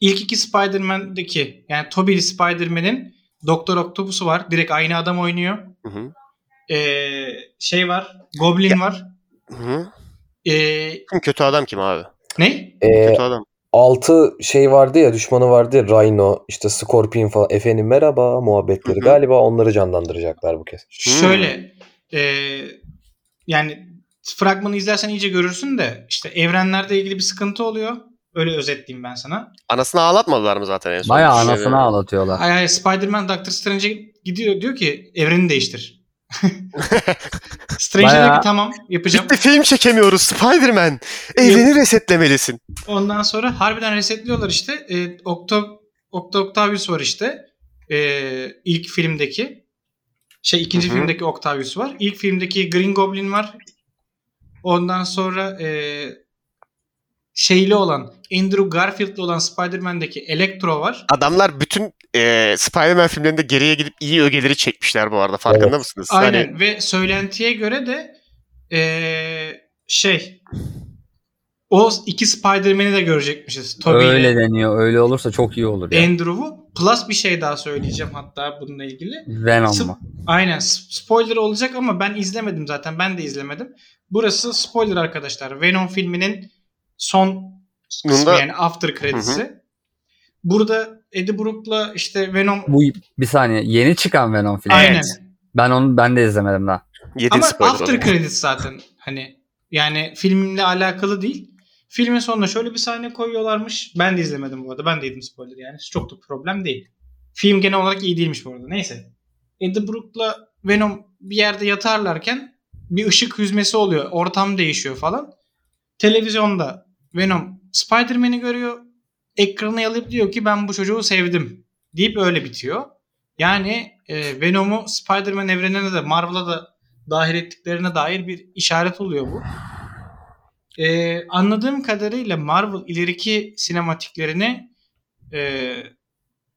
ilk iki Spider-Man'deki yani Tobey Spider-Man'in Doktor Octopus'u var. Direkt aynı adam oynuyor. Hı hı. Ee, şey var. Goblin var. Hı hı. Ee, Kim kötü adam kim abi? ne? Ee, Kötü adam. 6 şey vardı ya düşmanı vardı ya Rhino işte Scorpion falan efendim merhaba muhabbetleri Hı hı. galiba onları canlandıracaklar bu kez. Şöyle ee, yani fragmanı izlersen iyice görürsün de işte evrenlerde ilgili bir sıkıntı oluyor. Öyle özetleyeyim ben sana. Anasını ağlatmadılar mı zaten en son? Bayağı Şey, anasını ağlatıyorlar. Ay ay Spider-Man Doctor Strange'e gidiyor diyor ki evreni değiştir. <laughs> Strange diyor Bayağı- tamam yapacağım. Bitti film çekemiyoruz Spider-Man. Evreni resetlemelisin. Ondan sonra harbiden resetliyorlar işte. E, Octo, Octo Octavius var işte. E, ilk filmdeki. Şey ikinci Hı hı. filmdeki Octavius var. İlk filmdeki Green Goblin var. Ondan sonra e, şeyli olan Andrew Garfield'li olan Spider-Man'deki Electro var. Adamlar bütün e, Spider-Man filmlerinde geriye gidip iyi ögeleri çekmişler bu arada. Farkında Evet. mısınız? Aynen Hani ve söylentiye göre de e, şey o iki Spider-Man'i de görecekmişiz. Tobey ile Öyle deniyor. Öyle olursa çok iyi olur ya. Andrew'u. Plus bir şey daha söyleyeceğim hatta bununla ilgili. Venom Sp- mu? Aynen spoiler olacak ama ben izlemedim zaten. Ben de izlemedim. Burası spoiler arkadaşlar. Venom filminin son kısmı Bunda- yani after credits'i. Burada Eddie Brock'la işte Venom Bu bir saniye. Yeni çıkan Venom filmi. aynen. Ben onu ben de izlemedim daha. yedi Ama spoiler after credits zaten hani yani filmle alakalı değil. Filmin sonuna şöyle bir sahne koyuyorlarmış. Ben de izlemedim bu arada. Ben de yedim spoiler yani. Çok da problem değil. Film genel olarak iyi değilmiş bu arada. Neyse. Eddie Brock'la Venom bir yerde yatarlarken bir ışık hüzmesi oluyor. Ortam değişiyor falan. Televizyonda Venom Spider-Man'i görüyor. Ekranı yalıp diyor ki ben bu çocuğu sevdim. Deyip öyle bitiyor. Yani e, Venom'u Spider-Man evrenine de Marvel'a da dahil ettiklerine dair bir işaret oluyor bu. E, anladığım kadarıyla Marvel ileriki sinematiklerini e,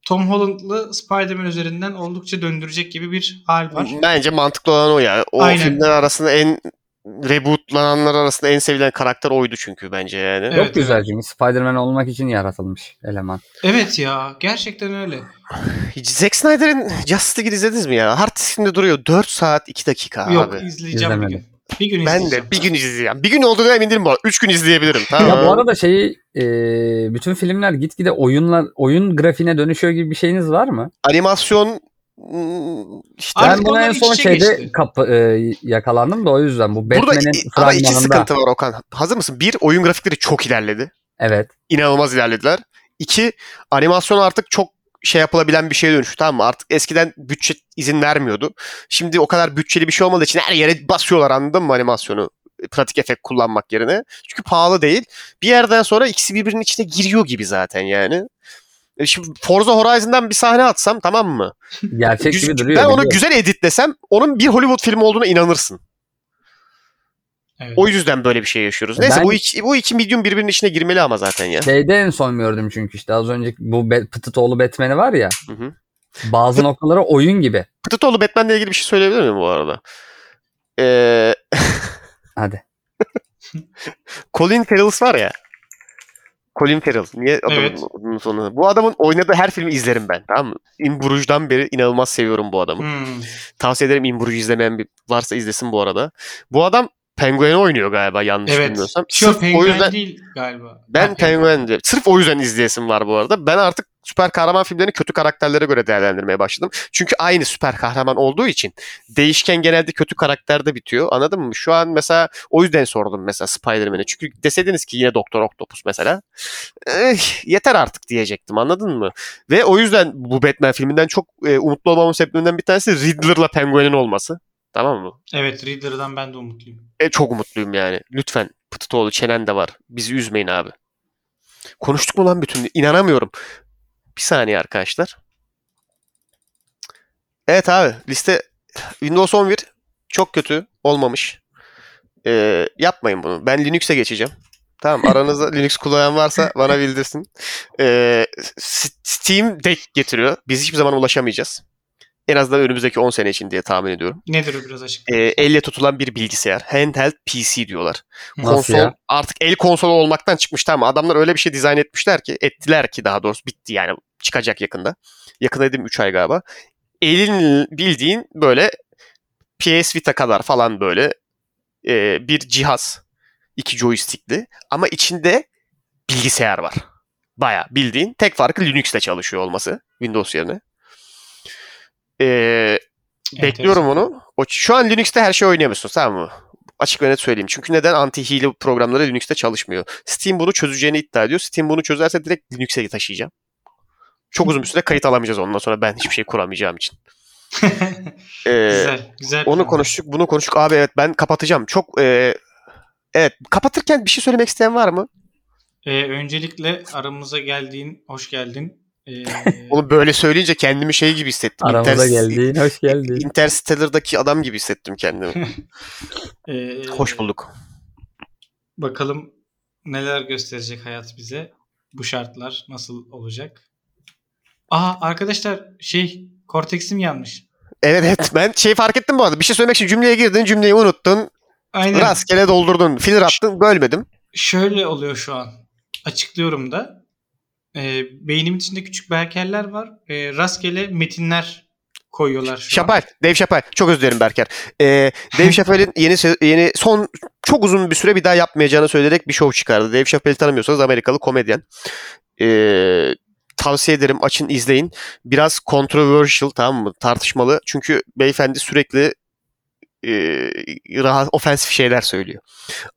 Tom Holland'lı Spider-Man üzerinden oldukça döndürecek gibi bir hal var. Bence mantıklı olan o ya. O Aynen. filmler arasında en rebootlananlar arasında en sevilen karakter oydu çünkü bence yani. Evet, Çok güzel çünkü Spider-Man olmak için yaratılmış eleman. Evet ya gerçekten öyle. Zack Snyder'in Justice League'i izlediniz mi ya? Hard diskimde duruyor. 4 saat 2 dakika Yok abi. izleyeceğim bir İzlemedim. gün. Bir gün Ben izleyeceğim. de bir gün izleyeceğim. Bir gün olduğuna emin değilim bu arada. 3 gün izleyebilirim. Tamam. Ya bu arada şeyi e, bütün filmler gitgide oyunlar oyun grafiğine dönüşüyor gibi bir şeyiniz var mı? Animasyon işte Artık ben buna en son şeyde geçti. kapı, e, yakalandım da o yüzden. Bu burada Batman'in i- ama iki fragmanında. sıkıntı var Okan. Hazır mısın? Bir, oyun grafikleri çok ilerledi. Evet. İnanılmaz ilerlediler. İki, animasyon artık çok şey yapılabilen bir şeye dönüştü tamam mı? Artık eskiden bütçe izin vermiyordu. Şimdi o kadar bütçeli bir şey olmadığı için her yere basıyorlar anladın mı animasyonu? Pratik efekt kullanmak yerine. Çünkü pahalı değil. Bir yerden sonra ikisi birbirinin içine giriyor gibi zaten yani. E Şimdi Forza Horizon'dan bir sahne atsam tamam mı? Gerçek Güz- gibi duruyor. ben onu güzel editlesem onun bir Hollywood filmi olduğuna inanırsın. Evet. O yüzden böyle bir şey yaşıyoruz. Neyse Ben- bu iki, bu iki medium birbirinin içine girmeli ama zaten ya. Şeyde en son gördüm çünkü işte az önce bu Be- Pıtıtoğlu Batman'i var ya. Hı hı. Bazı noktaları oyun gibi. Pıtıtoğlu Batman'le ilgili bir şey söyleyebilir miyim bu arada? Ee, <laughs> Hadi. Colin Farrell var ya. Colin Farrell. Niye adamın Evet. sonu? Bu adamın oynadığı her filmi izlerim ben. Tamam mı? In Bruges'dan beri inanılmaz seviyorum bu adamı. Hmm. Tavsiye ederim In Bruges izlemeyen bir varsa izlesin bu arada. Bu adam Penguin'i oynuyor galiba yanlış Evet. bilmiyorsam. Sırf o penguen yüzden değil galiba. ben Ha, Penguin diyorum. Sırf o yüzden izleyesim var bu arada. Ben artık süper kahraman filmlerini kötü karakterlere göre değerlendirmeye başladım. Çünkü aynı süper kahraman olduğu için değişken genelde kötü karakterde bitiyor. Anladın mı? Şu an mesela o yüzden sordum mesela Spider-Man'e. Çünkü deseydiniz ki yine Doktor Octopus mesela. eh, yeter artık diyecektim anladın mı? Ve o yüzden bu Batman filminden çok e, umutlu olmamın sebeplerinden bir tanesi Riddler'la Penguin'in olması. Tamam mı? Evet Riddler'dan ben de umutluyum. E, çok umutluyum yani. Lütfen Pıtıtoğlu çenen de var. Bizi üzmeyin abi. Konuştuk mu lan bütün? İnanamıyorum. Bir saniye arkadaşlar. Evet abi liste Windows 11 çok kötü olmamış. Ee, yapmayın bunu. Ben Linux'e geçeceğim. Tamam <laughs> aranızda Linux kullanan varsa bana bildirsin. Ee, Steam Deck getiriyor. Biz hiçbir zaman ulaşamayacağız. En azından önümüzdeki 10 sene için diye tahmin ediyorum. Nedir o biraz açık? Ee, elle tutulan bir bilgisayar. Handheld PC diyorlar. Nasıl Konsol ya? artık el konsolu olmaktan çıkmış tamam Adamlar öyle bir şey dizayn etmişler ki ettiler ki daha doğrusu bitti yani çıkacak yakında. Yakın dedim 3 ay galiba. Elin bildiğin böyle PS Vita kadar falan böyle e, bir cihaz. iki joystickli ama içinde bilgisayar var. Baya bildiğin tek farkı Linux'te çalışıyor olması Windows yerine. Ee, bekliyorum onu. O, şu an Linux'te her şey oynayamıyorsun tamam mı? Açık ve net söyleyeyim. Çünkü neden anti-hile programları Linux'te çalışmıyor? Steam bunu çözeceğini iddia ediyor. Steam bunu çözerse direkt Linux'e taşıyacağım. Çok uzun bir süre kayıt alamayacağız ondan sonra ben hiçbir şey kuramayacağım için. <laughs> Ee, güzel, güzel. onu plan. konuştuk, bunu konuştuk. Abi evet ben kapatacağım. Çok e, evet kapatırken bir şey söylemek isteyen var mı? Ee, öncelikle aramıza geldiğin, hoş geldin. Ee, Onu böyle söyleyince kendimi şey gibi hissettim. Aramıza Inter- geldiğin hoş geldin. Interstellar'daki adam gibi hissettim kendimi. <laughs> e, Hoş bulduk. Bakalım neler gösterecek hayat bize. Bu şartlar nasıl olacak? Aa arkadaşlar şey Cortex'im yanmış. Evet evet <laughs> ben şey fark ettim bu arada. Bir şey söylemek için cümleye girdin cümleyi unuttun. Aynen. Rastgele doldurdun. Filler attın bölmedim. Şöyle oluyor şu an. Açıklıyorum da. Ee, beynimin içinde küçük berkerler var. Ee, rastgele metinler koyuyorlar şu an. Şapal. Dave Chappelle. Çok özür dilerim Berker. Ee, Dave <laughs> Chappelle'in yeni yeni son çok uzun bir süre bir daha yapmayacağını söyleyerek bir show çıkardı. Dave Chappelle'i tanımıyorsanız Amerikalı komedyen. Ee, tavsiye ederim açın izleyin. Biraz controversial tamam mı? Tartışmalı. Çünkü beyefendi sürekli e, rahat ofensif şeyler söylüyor.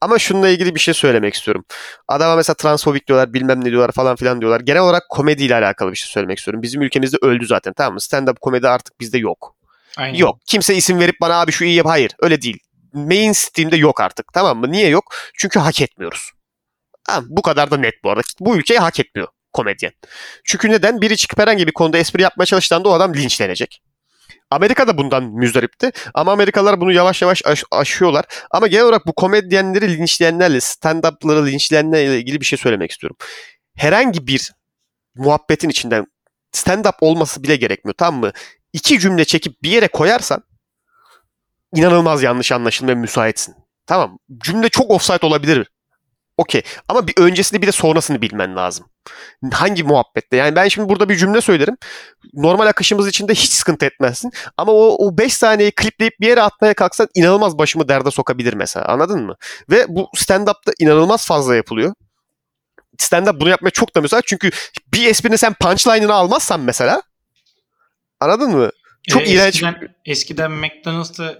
Ama şununla ilgili bir şey söylemek istiyorum. Adama mesela transfobik diyorlar, bilmem ne diyorlar falan filan diyorlar. Genel olarak komediyle alakalı bir şey söylemek istiyorum. Bizim ülkemizde öldü zaten tamam mı? Stand-up komedi artık bizde yok. Aynen. Yok. Kimse isim verip bana abi şu iyi yap. Hayır. Öyle değil. Mainstream'de yok artık. Tamam mı? Niye yok? Çünkü hak etmiyoruz. Tamam, bu kadar da net bu arada. Bu ülkeyi hak etmiyor komedyen. Çünkü neden? Biri çıkıp herhangi bir konuda espri yapmaya çalıştığında o adam linçlenecek. Amerika da bundan müzdaripti. Ama Amerikalılar bunu yavaş yavaş aş- aşıyorlar. Ama genel olarak bu komedyenleri linçleyenlerle, stand-up'ları linçleyenlerle ilgili bir şey söylemek istiyorum. Herhangi bir muhabbetin içinden stand-up olması bile gerekmiyor. Tamam mı? İki cümle çekip bir yere koyarsan inanılmaz yanlış anlaşılmaya müsaitsin. Tamam. Cümle çok offside olabilir. Okey. Ama bir öncesini bir de sonrasını bilmen lazım. Hangi muhabbette? Yani ben şimdi burada bir cümle söylerim. Normal akışımız içinde hiç sıkıntı etmezsin. Ama o, o 5 saniyeyi klipleyip bir yere atmaya kalksan inanılmaz başımı derde sokabilir mesela. Anladın mı? Ve bu stand-up'ta inanılmaz fazla yapılıyor. Stand-up bunu yapmaya çok da müsait. Çünkü bir esprinin sen punchline'ını almazsan mesela anladın mı? Çok Ee, iğrenç. Eskiden, eskiden McDonald's'ta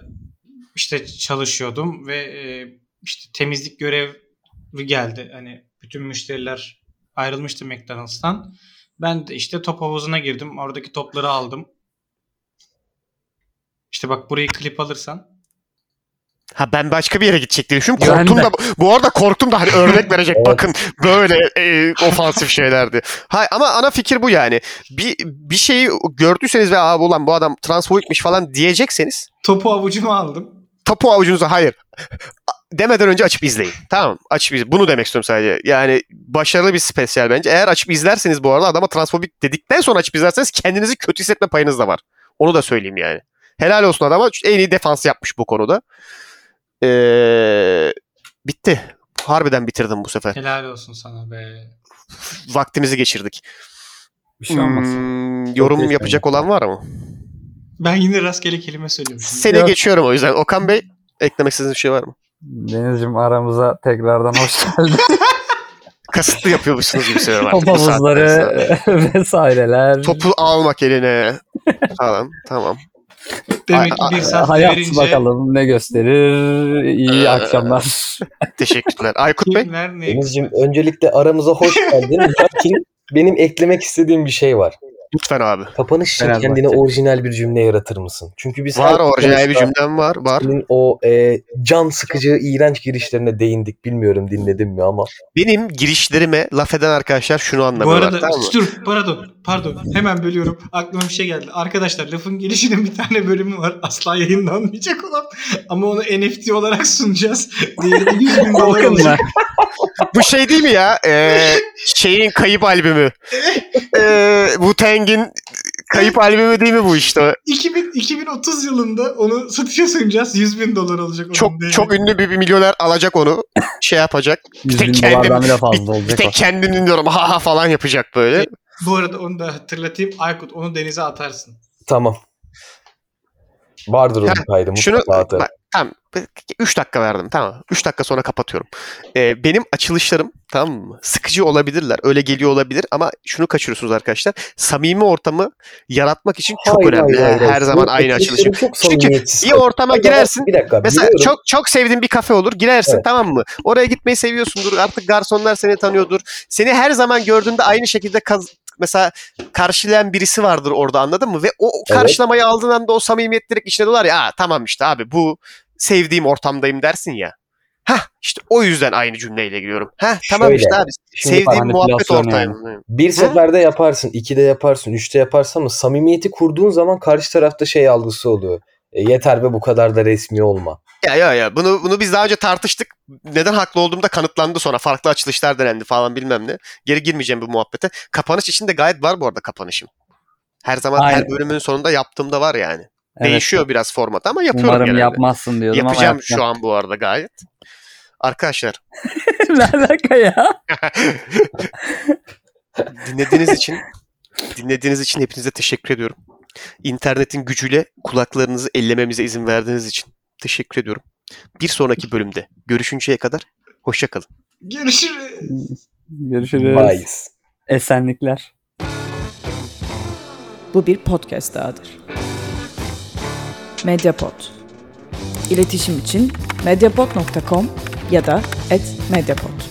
işte çalışıyordum ve e, işte temizlik görevi geldi. Hani bütün müşteriler ayrılmıştı McDonald's'tan. Ben de işte top havuzuna girdim. Oradaki topları aldım. İşte bak burayı klip alırsan. Ha ben başka bir yere gidecek diye düşündüm. Korktum da bu arada korktum da hani örnek <laughs> verecek Evet. bakın böyle e, ofansif şeylerdi. Ha ama ana fikir bu yani. Bir bir şeyi gördüyseniz ve abi ulan bu adam transfobikmiş falan diyecekseniz Topu avucuma aldım. topu avucunuza hayır demeden önce açıp izleyin. Tamam açıp izleyin. Bunu demek istiyorum sadece. Yani başarılı bir spesiyel bence. Eğer açıp izlerseniz bu arada adama transfobik dedikten sonra açıp izlerseniz kendinizi kötü hissetme payınız da var. Onu da söyleyeyim yani. Helal olsun adama. En iyi defans yapmış bu konuda. Ee, bitti. Harbiden bitirdim bu sefer. Helal olsun sana be. Vaktimizi geçirdik. Bir şey olmaz. Hmm, yorum Çok yapacak olan var mı? Ben yine rastgele kelime söylüyorum. şimdi. Seni Yok. geçiyorum o yüzden. Okan Bey eklemek istediğiniz bir şey var mı? Deniz'cim aramıza tekrardan hoş geldin. <laughs> Kasıtlı yapıyormuşsunuz gibi seviyorum artık. Bu saatten sonra. havuzları vesaireler. Topu almak eline falan. Tamam. Demek ki bir saat Hayat verince bakalım ne gösterir. İyi Ee, akşamlar. Teşekkürler. Aykut Bey. kimler ne Denizciğim öncelikle aramıza hoş geldin. Lakin benim eklemek istediğim bir şey var. Lütfen abi. Kapanış için Fenerbahçe. kendine orijinal bir cümle yaratır mısın? Çünkü biz Var orijinal bir cümlem var. Var. Senin o e, can sıkıcı, iğrenç girişlerine değindik. Bilmiyorum dinledin mi ama. Benim girişlerime laf eden arkadaşlar şunu Bu anlamıyorlar. arada tamam mı? dur pardon pardon hemen bölüyorum aklıma bir şey geldi. Arkadaşlar lafın gelişinin bir tane bölümü var asla yayınlanmayacak olan ama onu NFT olarak sunacağız. Diğeri 100 bin dolar olacak. <laughs> Bu şey değil mi ya? Ee, şeyin kayıp albümü. Ee, Wu-Tang'in kayıp albümü değil mi bu işte? 2000, 2030 yılında onu satışa sunacağız 100 bin dolar olacak. onun Çok değeri. çok ünlü bir, bir milyoner alacak onu. Şey yapacak. <laughs> 100 tek bin kendim- Bir, fazla bir tek kendini diyorum ha ha falan yapacak böyle. Bu arada onu da hatırlatayım. Aykut onu denize atarsın. Tamam. Vardır onun kaydı Şunu mutlaka bak, tamam 3 dakika verdim tamam. 3 dakika sonra kapatıyorum. Ee, benim açılışlarım tamam mı? Sıkıcı olabilirler. Öyle geliyor olabilir ama şunu kaçırıyorsunuz arkadaşlar. Samimi ortamı yaratmak için çok Hayır, önemli. hayır, hayır, Her zaman aynı açılışım. Çünkü bir ortama girersin. Bir dakika. Mesela biliyorum. çok çok sevdiğin bir kafe olur. Girersin Evet. tamam mı? Oraya gitmeyi seviyorsundur. Artık garsonlar seni tanıyordur. Seni her zaman gördüğünde aynı şekilde kaz- mesela karşılayan birisi vardır orada anladın mı? Ve o Evet. karşılamayı aldığın anda o samimiyet direkt içine dolar ya. "Aa, tamam işte abi bu sevdiğim ortamdayım dersin ya. Hah işte o yüzden aynı cümleyle giriyorum. Hah tamam Şöyle, işte abi sevdiğim muhabbet manipülasyon ortamındayım. Bir seferde yaparsın, ikide yaparsın, üçte yaparsın ama samimiyeti kurduğun zaman karşı tarafta şey algısı oluyor. E, yeter be bu kadar da resmi olma. Ya ya ya bunu bunu biz daha önce tartıştık. Neden haklı olduğum da kanıtlandı sonra. Farklı açılışlar denendi falan bilmem ne. Geri girmeyeceğim bu muhabbete. Kapanış için de gayet var bu arada kapanışım. Her zaman her Aynen. bölümün sonunda yaptığımda var yani. Evet. Değişiyor biraz format ama yapıyorum Umarım genelde. yapmazsın diyordum ama Yapacağım yaptın. şu an bu arada gayet. Arkadaşlar <laughs> ne alaka ya? <laughs> dinlediğiniz için dinlediğiniz için hepinize teşekkür ediyorum. İnternetin gücüyle kulaklarınızı ellememize izin verdiğiniz için teşekkür ediyorum. Bir sonraki bölümde görüşünceye kadar hoşçakalın. Görüşürüz. Görüşürüz. Bye. Esenlikler. Bu bir podcast dahadır. Mediapod. İletişim için mediapod.com ya da @mediapod.